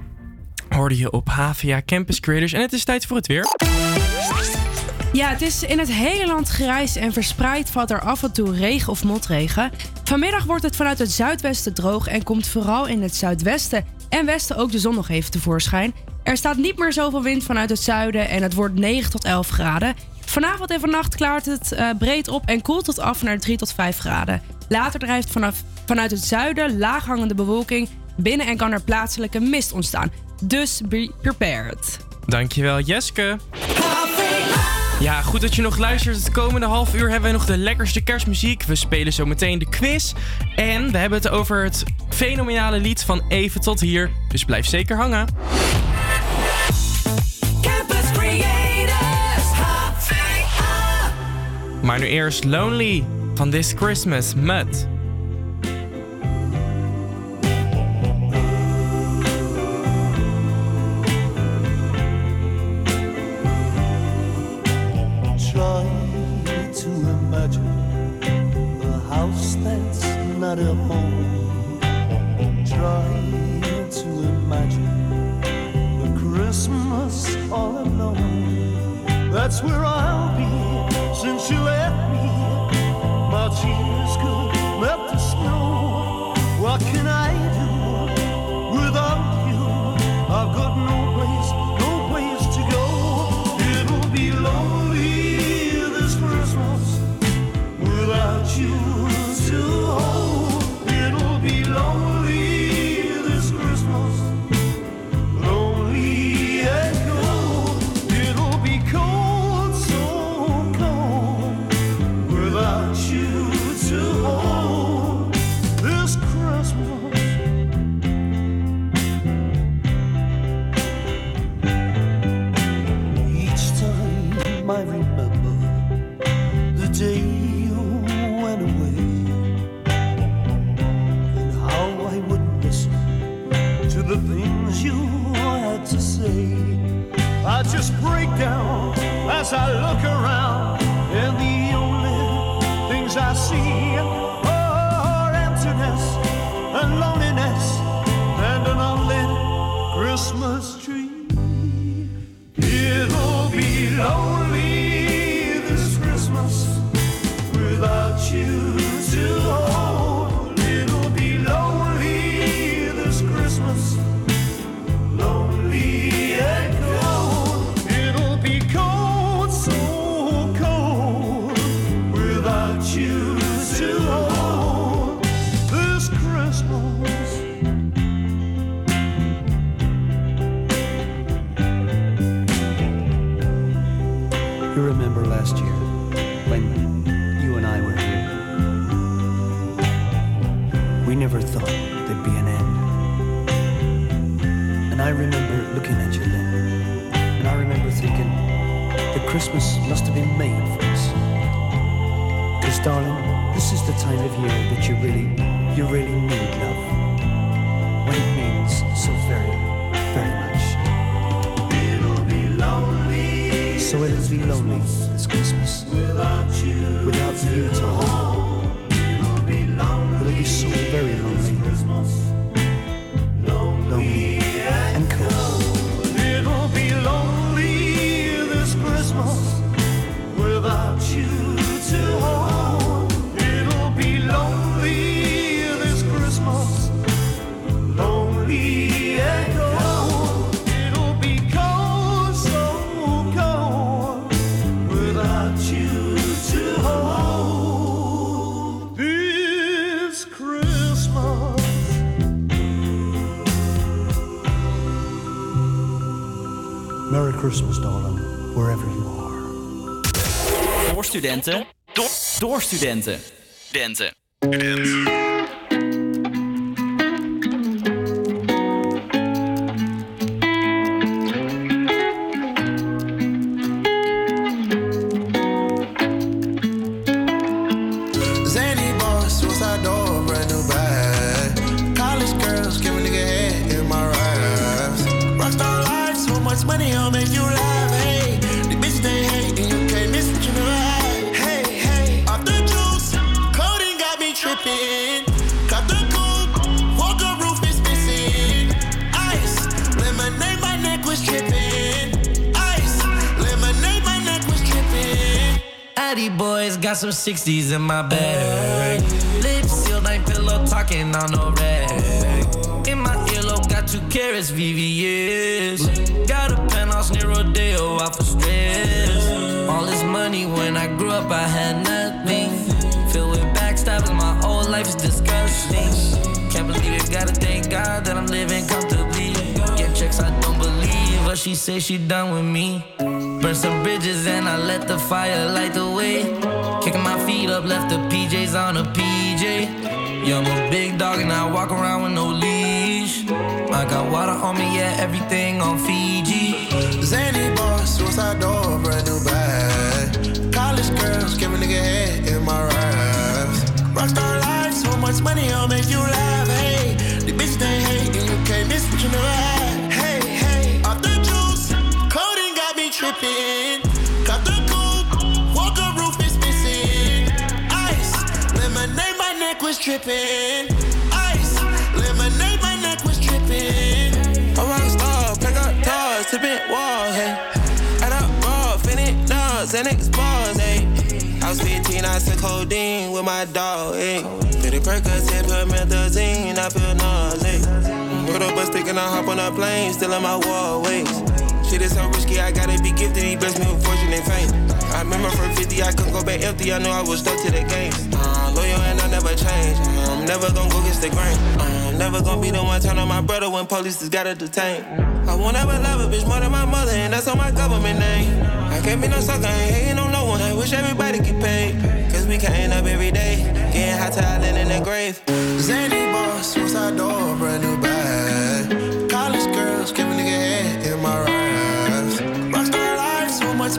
hoorde je op HVA Campus Creators. En het is tijd voor het weer. Ja, het is in het hele land grijs en verspreid valt er af en toe regen of motregen. Vanmiddag wordt het vanuit het zuidwesten droog en komt vooral in het zuidwesten en westen ook de zon nog even tevoorschijn. Er staat niet meer zoveel wind vanuit het zuiden en het wordt 9 tot 11 graden. Vanavond en vannacht klaart het eh, breed op en koelt tot af naar 3 tot 5 graden. Later drijft vanaf, vanuit het zuiden laaghangende bewolking binnen en kan er plaatselijke mist ontstaan. Dus be prepared. Dankjewel, Jeske. Ja, goed dat je nog luistert. Het komende half uur hebben we nog de lekkerste kerstmuziek. We spelen zo meteen de quiz. En we hebben het over het fenomenale lied van Even tot hier. Dus blijf zeker hangen. Campus Creators, Maar nu eerst Lonely van This Christmas met... at a home trying to imagine a Christmas all alone. That's where I'll be. as I look around. Is the time of year that you really, you really need love. When it means so very, very much. It'll be lonely. So it'll be lonely this Christmas. Without you. Without you to hold. Studenten. Door, door studenten. Studenten. 60s in my bag. Lips sealed, ain't pillow talking on no rag. In my earlobe, got two carrots, VVS. Got a penthouse near Rodeo, out for stress. All this money when I grew up, I had nothing. Filled with backstabbing, my whole life is disgusting. Can't believe it, gotta thank God that I'm living comfortably. Get checks, I don't believe, but she say she done with me. Burn some bridges and I let the fire light the way. Kicking my feet up, left the PJs on a PJ. Yeah, I'm a big dog and I walk around with no leash. I got water on me, yeah, everything on Fiji. Zany boss, suicide door, brand new bag. College girls, give a nigga head in my raps. Rockstar life, so much money, I'll make you laugh. Hey, the bitch they hate, and you can't miss what you never had. Tripping. Got the coupe, walker roof is missing. Ice, lemonade, my neck was tripping. Ice, lemonade, my neck was tripping. A rock star, pick up toys, tipping walls, hey. Add up raw, finish nuts, and expose, hey. I was 15, I took codeine with my dog, hey. Did a Percocet, put methazine, I feel nauseous. Put up a stick and I hop on a plane, still in my wall, ways. Shit is so risky, I gotta be gifted. He blessed me with fortune and fame. I remember from 50, I couldn't go back empty. I knew I was stuck to the game. Uh, loyal and I never change. I'm never gonna go against the grain. Uh, I'm never gonna be the one turn on my brother when police just gotta detain. I won't ever love a bitch more than my mother, and that's on my government name. I can't be no sucker, ain't hating on no one. I wish everybody get paid. Cause we can't up every day. Getting hot talent in the grave. Zany boss, suicide door, brand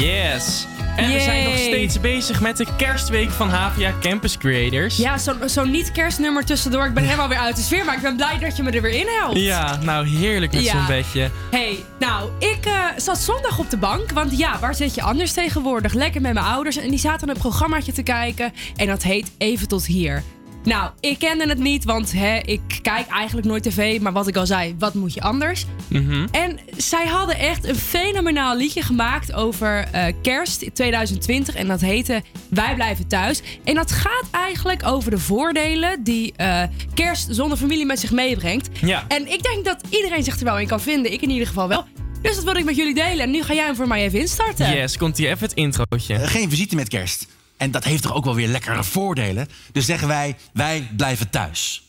Yes. En we zijn nog steeds bezig met de kerstweek van HVA Campus Creators. Ja, zo'n zo niet-kerstnummer tussendoor. Ik ben helemaal weer uit de sfeer, maar ik ben blij dat je me er weer in helpt. Ja, nou heerlijk met Ja. zo'n bedje. Hey, nou, ik eh, zat zondag op de bank. Want ja, waar zit je anders tegenwoordig? Lekker met mijn ouders. En die zaten een programmaatje te kijken. En dat heet Even tot hier. Nou, ik kende het niet, want hè, ik kijk eigenlijk nooit tv. Maar wat ik al zei, wat moet je anders? Mhm. En zij hadden echt een fenomenaal liedje gemaakt over eh, kerst in 2020. En dat heette Wij blijven thuis. En dat gaat eigenlijk over de voordelen die eh, kerst zonder familie met zich meebrengt. Ja. En ik denk dat iedereen zich er wel in kan vinden. Ik in ieder geval wel. Dus dat wil ik met jullie delen. En nu ga jij hem voor mij even instarten. Yes, komt hier even het introotje. Eh, Geen visite met kerst. En dat heeft toch ook wel weer lekkere voordelen. Dus zeggen wij, wij blijven thuis.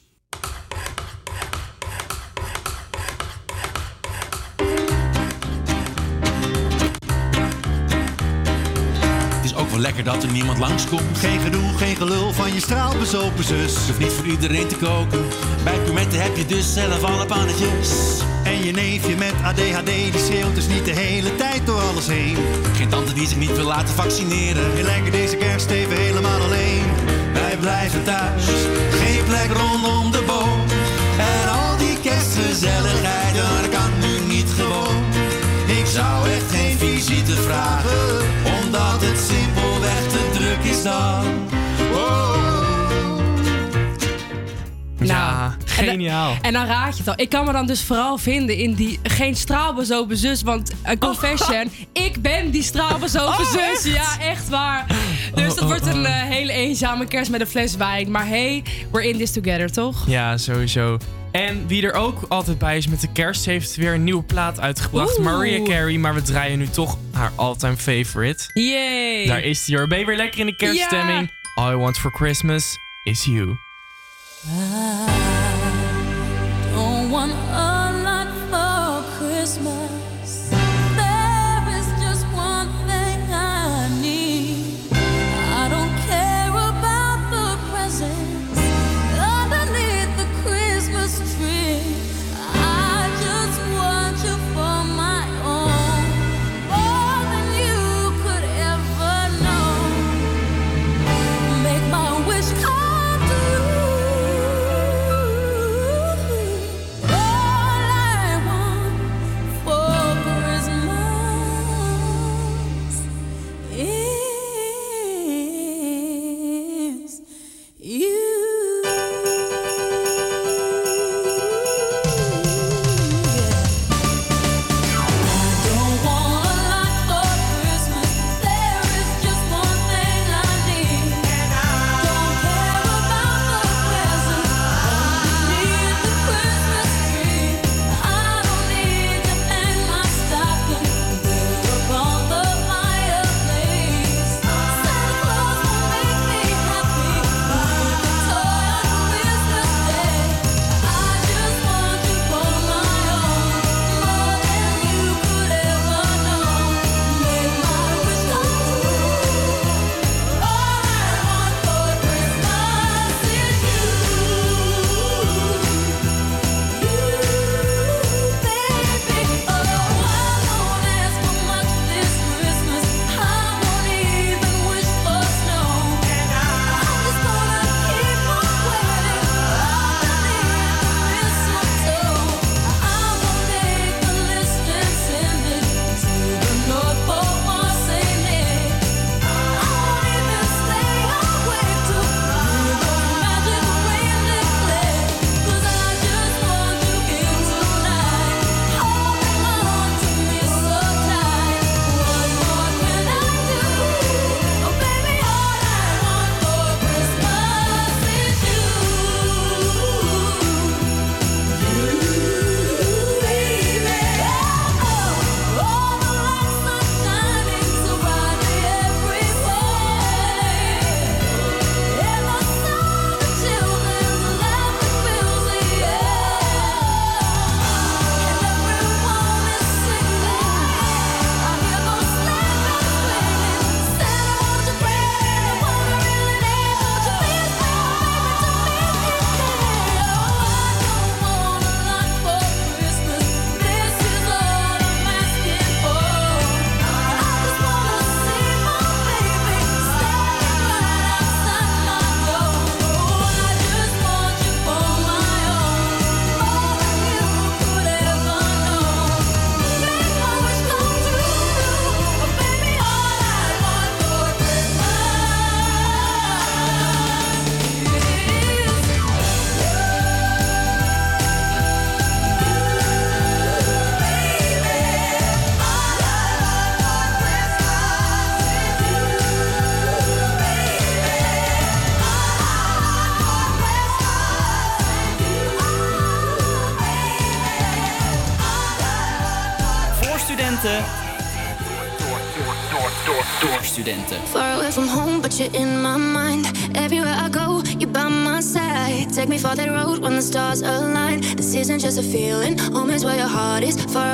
Wel lekker dat er niemand langskomt. Geen gedoe, geen gelul van je straalbezopen zus. Hoeft niet voor iedereen te koken. Bij Pimenten heb je dus zelf alle pannetjes. En je neefje met ADHD, die schreeuwt dus niet de hele tijd door alles heen. Geen tante die zich niet wil laten vaccineren. Je lekker deze kerst even helemaal alleen. Wij blijven thuis, geen plek rondom de boom. En al die kerstgezelligheid, ja, dat kan nu niet gewoon. Ik zou echt geen visite vragen, Oh. Ja, geniaal. En dan raad je het al. Ik kan me dan dus vooral vinden in die geen straalbezopen zus. Want een confession, ik ben die straalbezopen Oh, zus. echt? Ja, echt waar. Dus dat Oh, oh, wordt een oh. eh, hele eenzame kerst met een fles wijn. Maar hey, we're in this together, toch? Ja, sowieso. En wie er ook altijd bij is met de kerst, heeft weer een nieuwe plaat uitgebracht. Oeh. Mariah Carey, maar we draaien nu toch haar all-time favorite. Yay! Daar is die hoor. Ben je weer lekker in de kerststemming? All I want for Christmas is you. Don't the stars align. This isn't just a feeling, home is where your heart is. Far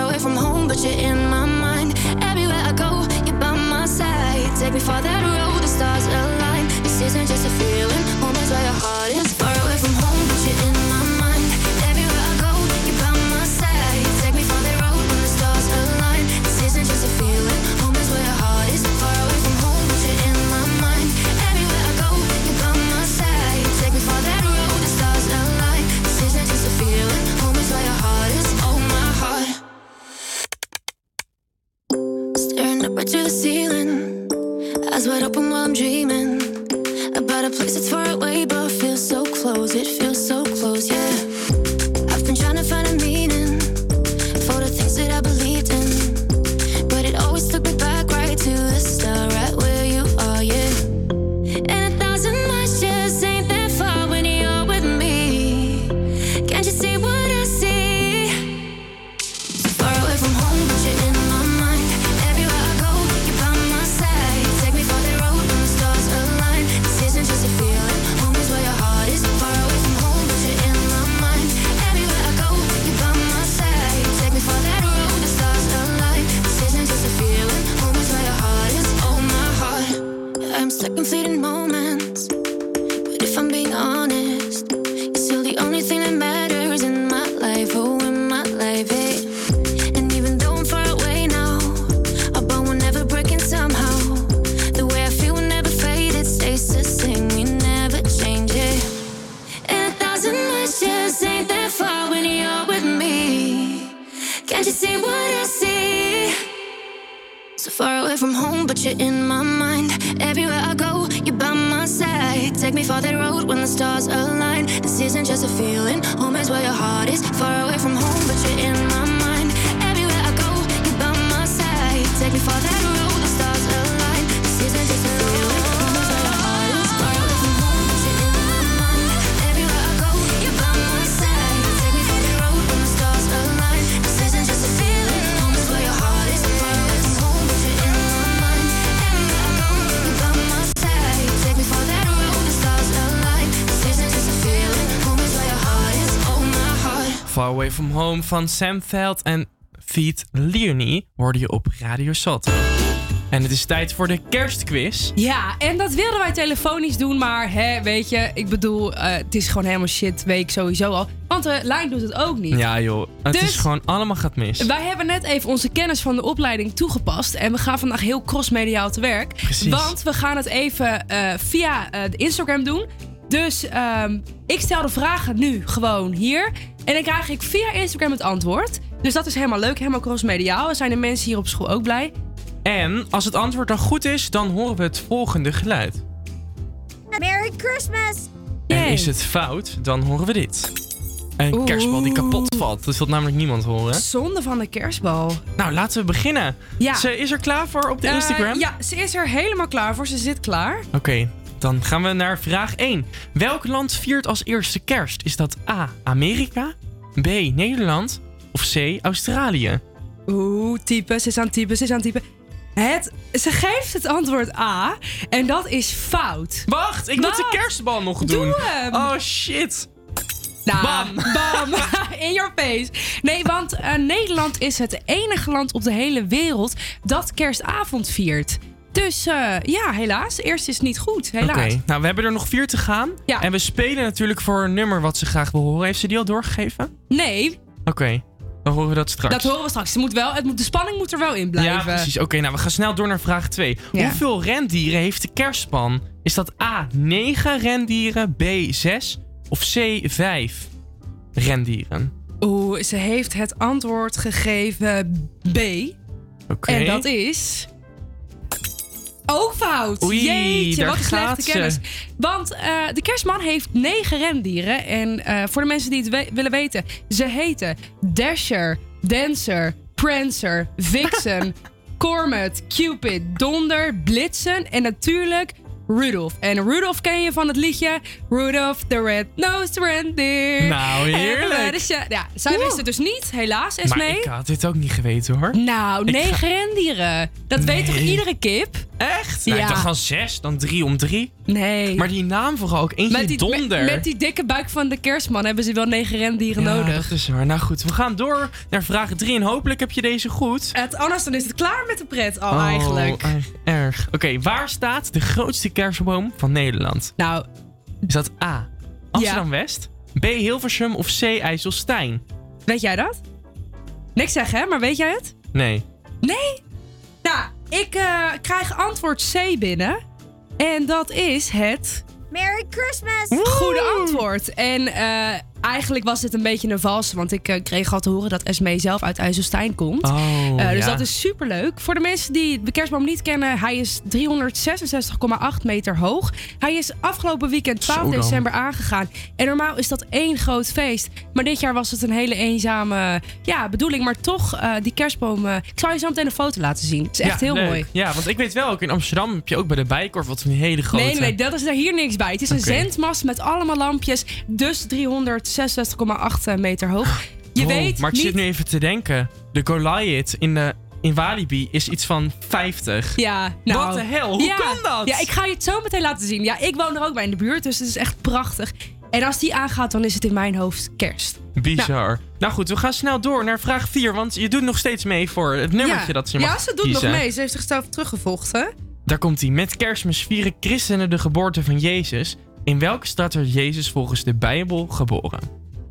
Can't you see what I see? So far away from home, but you're in my mind. Everywhere I go, you're by my side. Take me for that road when the stars align. This isn't just a feeling, home is where your heart is. Far away from home, but you're in my mind. Everywhere I go, you're by my side. Take me for that road, Far Away From Home van Sam Veld en Feet Leonie hoorde je op Radio Salto. En het is tijd voor de kerstquiz. Ja, en dat wilden wij telefonisch doen, maar hè, weet je, ik bedoel, eh, het is gewoon helemaal shit week sowieso al. Want de lijn doet het ook niet. Ja joh, het Dus- is gewoon allemaal gaat mis. Wij hebben net even onze kennis van de opleiding toegepast. En we gaan vandaag heel crossmediaal te werk. Precies. Want we gaan het even eh, via eh, de Instagram doen. Dus ehm, ik stel de vragen nu gewoon hier. En dan krijg ik via Instagram het antwoord. Dus dat is helemaal leuk, helemaal crossmediaal. En zijn de mensen hier op school ook blij. En als het antwoord dan goed is, dan horen we het volgende geluid. Merry Christmas! En is het fout, dan horen we dit. Een kerstbal die kapot valt. Dat wil namelijk niemand horen. Zonde van de kerstbal. Nou, laten we beginnen. Ja. Ze is er klaar voor op de Eh, Instagram? ja, ze is er helemaal klaar voor. Ze zit klaar. Oké, dan gaan we naar vraag 1. Welk land viert als eerste kerst? Is dat A. Amerika, B. Nederland of C. Australië? Oeh, type. Ze is aan het typen. Ze is aan het typen. Het, ze geeft het antwoord A. En dat is fout. Wacht, ik moet de kerstbal nog doen. Doe hem. Oh shit. Nou, Bam. bam. In your face. Nee, want eh, Nederland is het enige land op de hele wereld dat kerstavond viert. Dus eh, ja, helaas. Eerst is het niet goed. Oké, Helaas. nou we hebben er nog vier te gaan. Ja. En we spelen natuurlijk voor een nummer wat ze graag wil horen. Heeft ze die al doorgegeven? Nee, Oké, dan horen we dat straks. dat horen we straks. Het moet wel, het moet, de spanning moet er wel in blijven. Ja, precies. Oké, nou we gaan snel door naar vraag 2. Ja. Hoeveel rendieren heeft de kerstpan? Is dat A, 9 rendieren, B, 6 of C, 5 rendieren? Oeh, ze heeft het antwoord gegeven B. Oké. En dat is. Ook fout. Oei, Jeetje, wat een slechte ze. kennis. Want eh, de kerstman heeft negen rendieren. En eh, voor de mensen die het we- willen weten, ze heten Dasher, Dancer, Prancer, Vixen, Cormet, Cupid, Donder, Blitzen en natuurlijk Rudolph. En Rudolph ken je van het liedje Rudolph the Red-Nosed Reindeer. Nou, heerlijk. En, eh, ja, zij Oeh. wist het dus niet, helaas, Maar Esmee. ik had dit ook niet geweten hoor. Nou, Ik negen ga- rendieren. Dat weet toch iedere kip? Echt? Nou, ja. Ik dacht van zes, dan drie om drie. Nee. Maar die naam vooral ook. Eentje met die, donder. Met, met die dikke buik van de kerstman hebben ze wel negen rendieren ja, nodig. dat is waar. Nou goed, we gaan door naar vraag drie en hopelijk heb je deze goed. Het, anders dan is het klaar met de pret al Oh, eigenlijk. erg- erg. Oké, waar staat de grootste kerstboom van Nederland? Nou. Is dat A. Amsterdam-West? B. Hilversum of C. IJsselstein? Weet jij dat? Niks zeggen, hè? Maar weet jij het? Nee. Nee? Nou, ik eh, krijg antwoord C binnen. En dat is het... Merry Christmas! Goede antwoord. En eh, eigenlijk was dit een beetje een valse, want ik eh, kreeg al te horen dat Esmee zelf uit IJsselstein komt. Oh, Eh, dus ja. dat is superleuk. Voor de mensen die de kerstboom niet kennen, hij is 366,8 meter hoog. Hij is afgelopen weekend 12 Zo dan. december aangegaan. En normaal is dat één groot feest. Maar dit jaar was het een hele eenzame ja, bedoeling. Maar toch, eh, die kerstboom... ik zal je zo meteen een foto laten zien. Het is echt Ja, heel leuk. mooi. Ja, want ik weet wel, ook in Amsterdam heb je ook bij de Bijkorf wat die hele grote... Nee, nee, nee, dat is er hier niks bij. Het is een zendmast met allemaal lampjes. Dus 366,8 meter hoog. Je weet Maar ik niet... zit nu even te denken. De Goliath in, de, in Walibi is iets van 50. Ja, nou. Wat de hel? Hoe ja, kan dat? Ja, ik ga je het zo meteen laten zien. Ja, ik woon er ook bij in de buurt, dus het is echt prachtig. En als die aangaat, dan is het in mijn hoofd kerst. Bizar. Nou, goed, we gaan snel door naar vraag 4. Want je doet nog steeds mee voor het nummertje ja. dat ze mag Ja, ze doet kiezen. nog mee. Ze heeft zichzelf teruggevochten. Daar komt hij. Met kerstmis vieren christenen de geboorte van Jezus. In welke stad werd Jezus volgens de Bijbel geboren?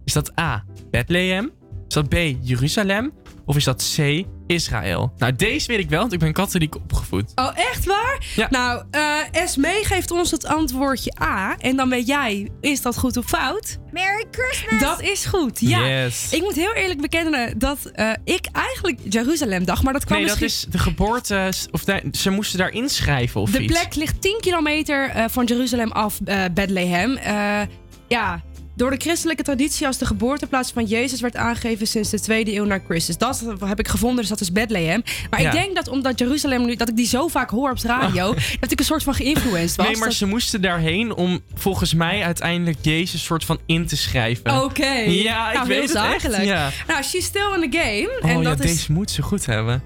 Is dat A. Bethlehem? Is dat B. Jeruzalem? Of is dat C. Israël? Nou, deze weet ik wel, want ik ben katholiek opgevoed. Oh, echt waar? Ja. Nou, eh Esmee geeft ons het antwoordje A. En dan weet jij, is dat goed of fout? Merry Christmas! Dat is goed, ja. Yes. Ik moet heel eerlijk bekennen dat eh, ik eigenlijk Jeruzalem dacht. Maar dat kwam Nee, dat misschien... is de geboorte. Of de- ze moesten daar inschrijven of De iets. plek ligt 10 kilometer eh, van Jeruzalem af, eh, Bethlehem. Eh, ja, door de christelijke traditie als de geboorteplaats van Jezus werd aangegeven sinds de tweede eeuw na Christus. Dat heb ik gevonden, dus dat is Bethlehem. Maar Ja. ik denk dat omdat Jeruzalem nu, dat ik die zo vaak hoor op de radio, dat ik een soort van geïnfluenced was. Nee, maar Dat- ze moesten daarheen om volgens mij uiteindelijk Jezus soort van in te schrijven. Oké. Ja, ik Nou, weet het. Ja. Nou, she's still in the game. Oh en ja, dat is. deze moet ze goed hebben.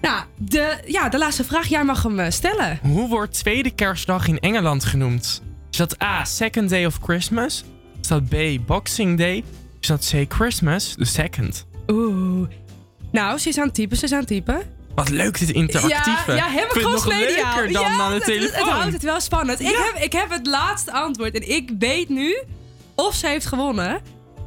Nou, de, ja, de laatste vraag. Jij mag hem eh, stellen. Hoe wordt tweede kerstdag in Engeland genoemd? Is dat A, second day of Christmas? Is dat B, boxing day? Is dat C, Christmas, the second? Oeh. Nou, ze is aan het typen, ze is aan het typen. Wat leuk dit interactieve. Ja, ja het nog leuker dan ja, aan de het- telefoon. Het, het houdt het wel spannend. Ik, heb, ik heb het laatste antwoord en ik weet nu of ze heeft gewonnen.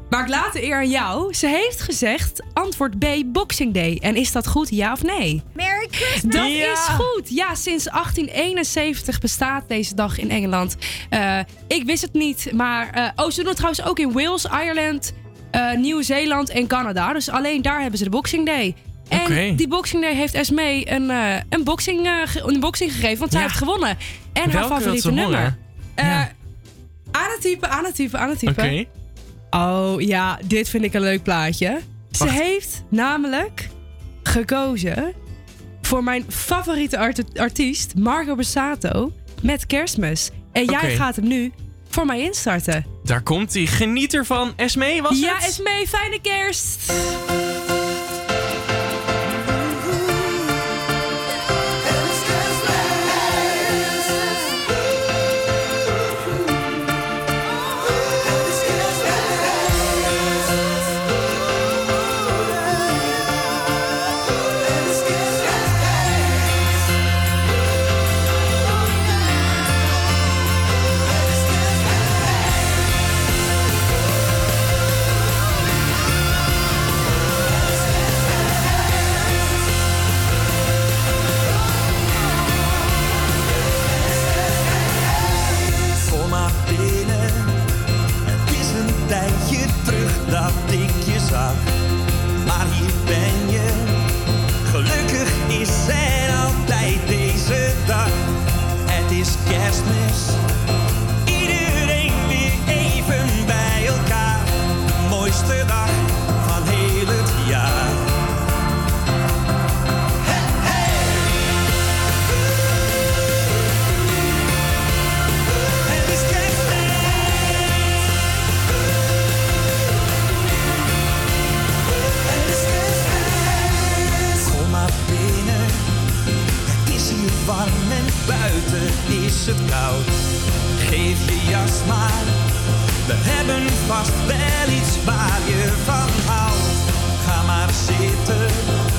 Maar ik laat de eer aan jou. Ze heeft gezegd antwoord B, Boxing Day. En is dat goed, ja of nee? Merry Christmas! Dat Ja. is goed. Ja, sinds 1871 bestaat deze dag in Engeland. Eh, ik wist het niet, maar... eh, oh, ze doen het trouwens ook in Wales, Ireland, eh, Nieuw-Zeeland en Canada. Dus alleen daar hebben ze de Boxing Day. En die Boxing Day heeft Esmee een, eh, een, boxing, eh, ge- een boxing gegeven, want zij Ja. heeft gewonnen. En haar Welke favoriete nummer. Eh, Ja. Aan het typen, aan het typen, aan het typen. Oké. Oh ja, dit vind ik een leuk plaatje. Ze heeft namelijk gekozen voor mijn favoriete art- artiest, Marco Bassato, met kerstmis. En jij gaat hem nu voor mij instarten. Daar komt hij. Geniet ervan. Esmee, was ja, het? Esmee, fijne kerst! Binnen. Het is een tijdje terug dat ik Geef je jas maar, we hebben vast wel iets waar je van houdt. Ga maar zitten.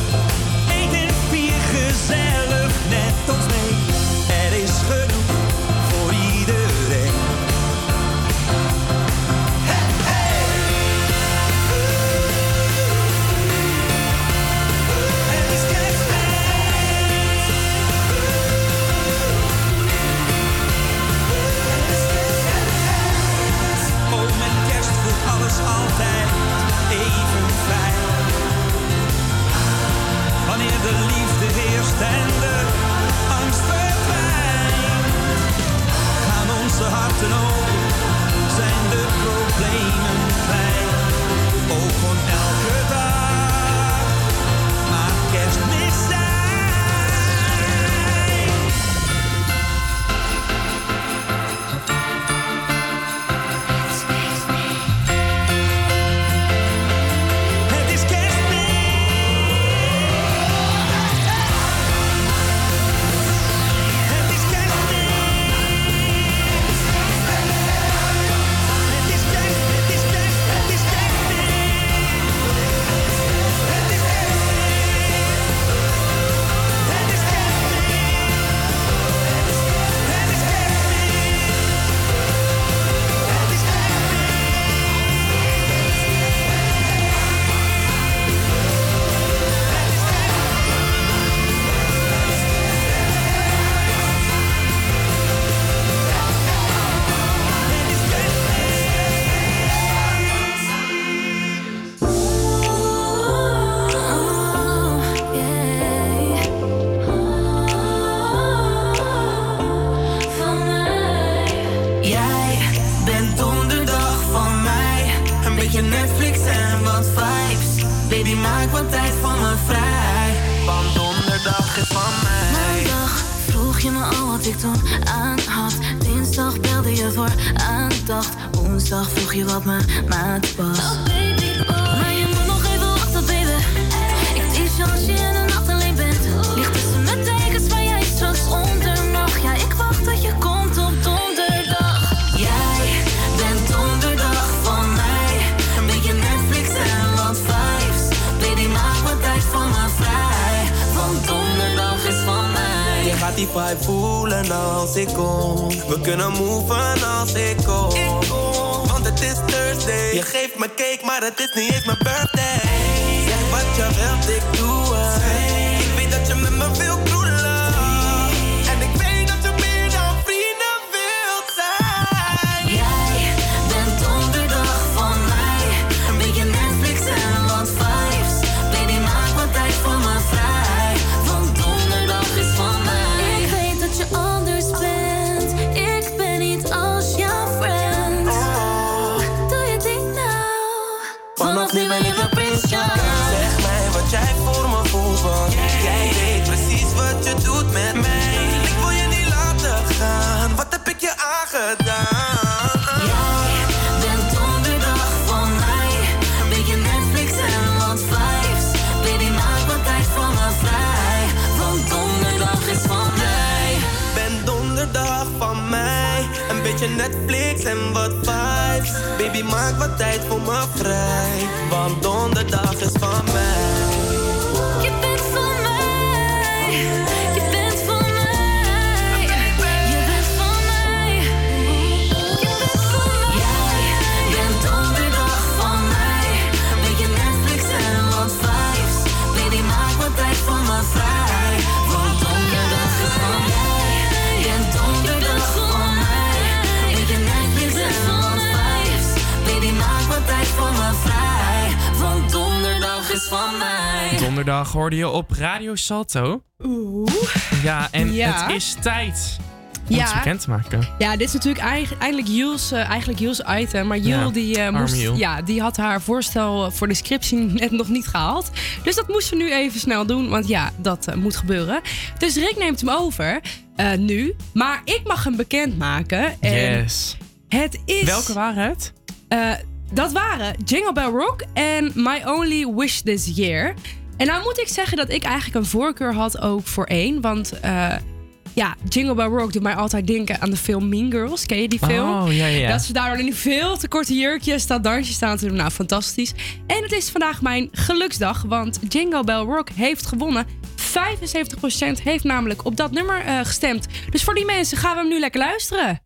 heerst en de angst verdwijnt. Gaan onze harten open, zijn de problemen fijn. Ook van elke dag. Jij bent donderdag van mij. Beetje Netflix en wat vibes. Baby, maak wat tijd voor me vrij. Want donderdag is van mij. Ben donderdag van mij. Een beetje Netflix en wat vibes. Baby, maak wat tijd voor me vrij. Want donderdag is van mij. Donderdag hoorde je op Radio Salto. Oeh. Ja, en het is tijd om ja. bekend te maken. Ja, dit is natuurlijk eigenlijk Jules, eh, eigenlijk Jules item. Maar Jules, die, eh, moest, ja, die had haar voorstel voor de scriptie net nog niet gehaald. Dus dat moest ze nu even snel doen. Want ja, dat eh, moet gebeuren. Dus Rick neemt hem over nu. Maar ik mag hem bekendmaken. En yes. Het is... Welke waren het? Dat waren Jingle Bell Rock en My Only Wish This Year. En nou moet ik zeggen dat ik eigenlijk een voorkeur had ook voor één. Want eh, ja, Jingle Bell Rock doet mij altijd denken aan de film Mean Girls. Ken je die film? Oh, dat ze daar in die veel te korte jurkjes dat dansje staan te doen. Nou, fantastisch. En het is vandaag mijn geluksdag, want Jingle Bell Rock heeft gewonnen. 75% heeft namelijk op dat nummer eh, gestemd. Dus voor die mensen gaan we hem nu lekker luisteren.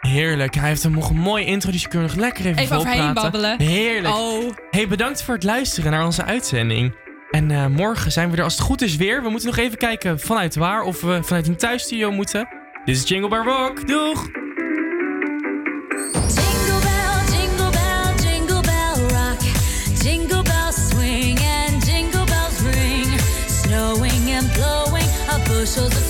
Heerlijk. Hij heeft hem nog een mooie intro, dus je kunt nog lekker even, even babbelen. Heerlijk. Oh. Hey, bedankt voor het luisteren naar onze uitzending. En eh, morgen zijn we er als het goed is weer. We moeten nog even kijken vanuit waar of we vanuit een thuisstudio moeten. Dit is Jingle Bell Rock. Doeg! a of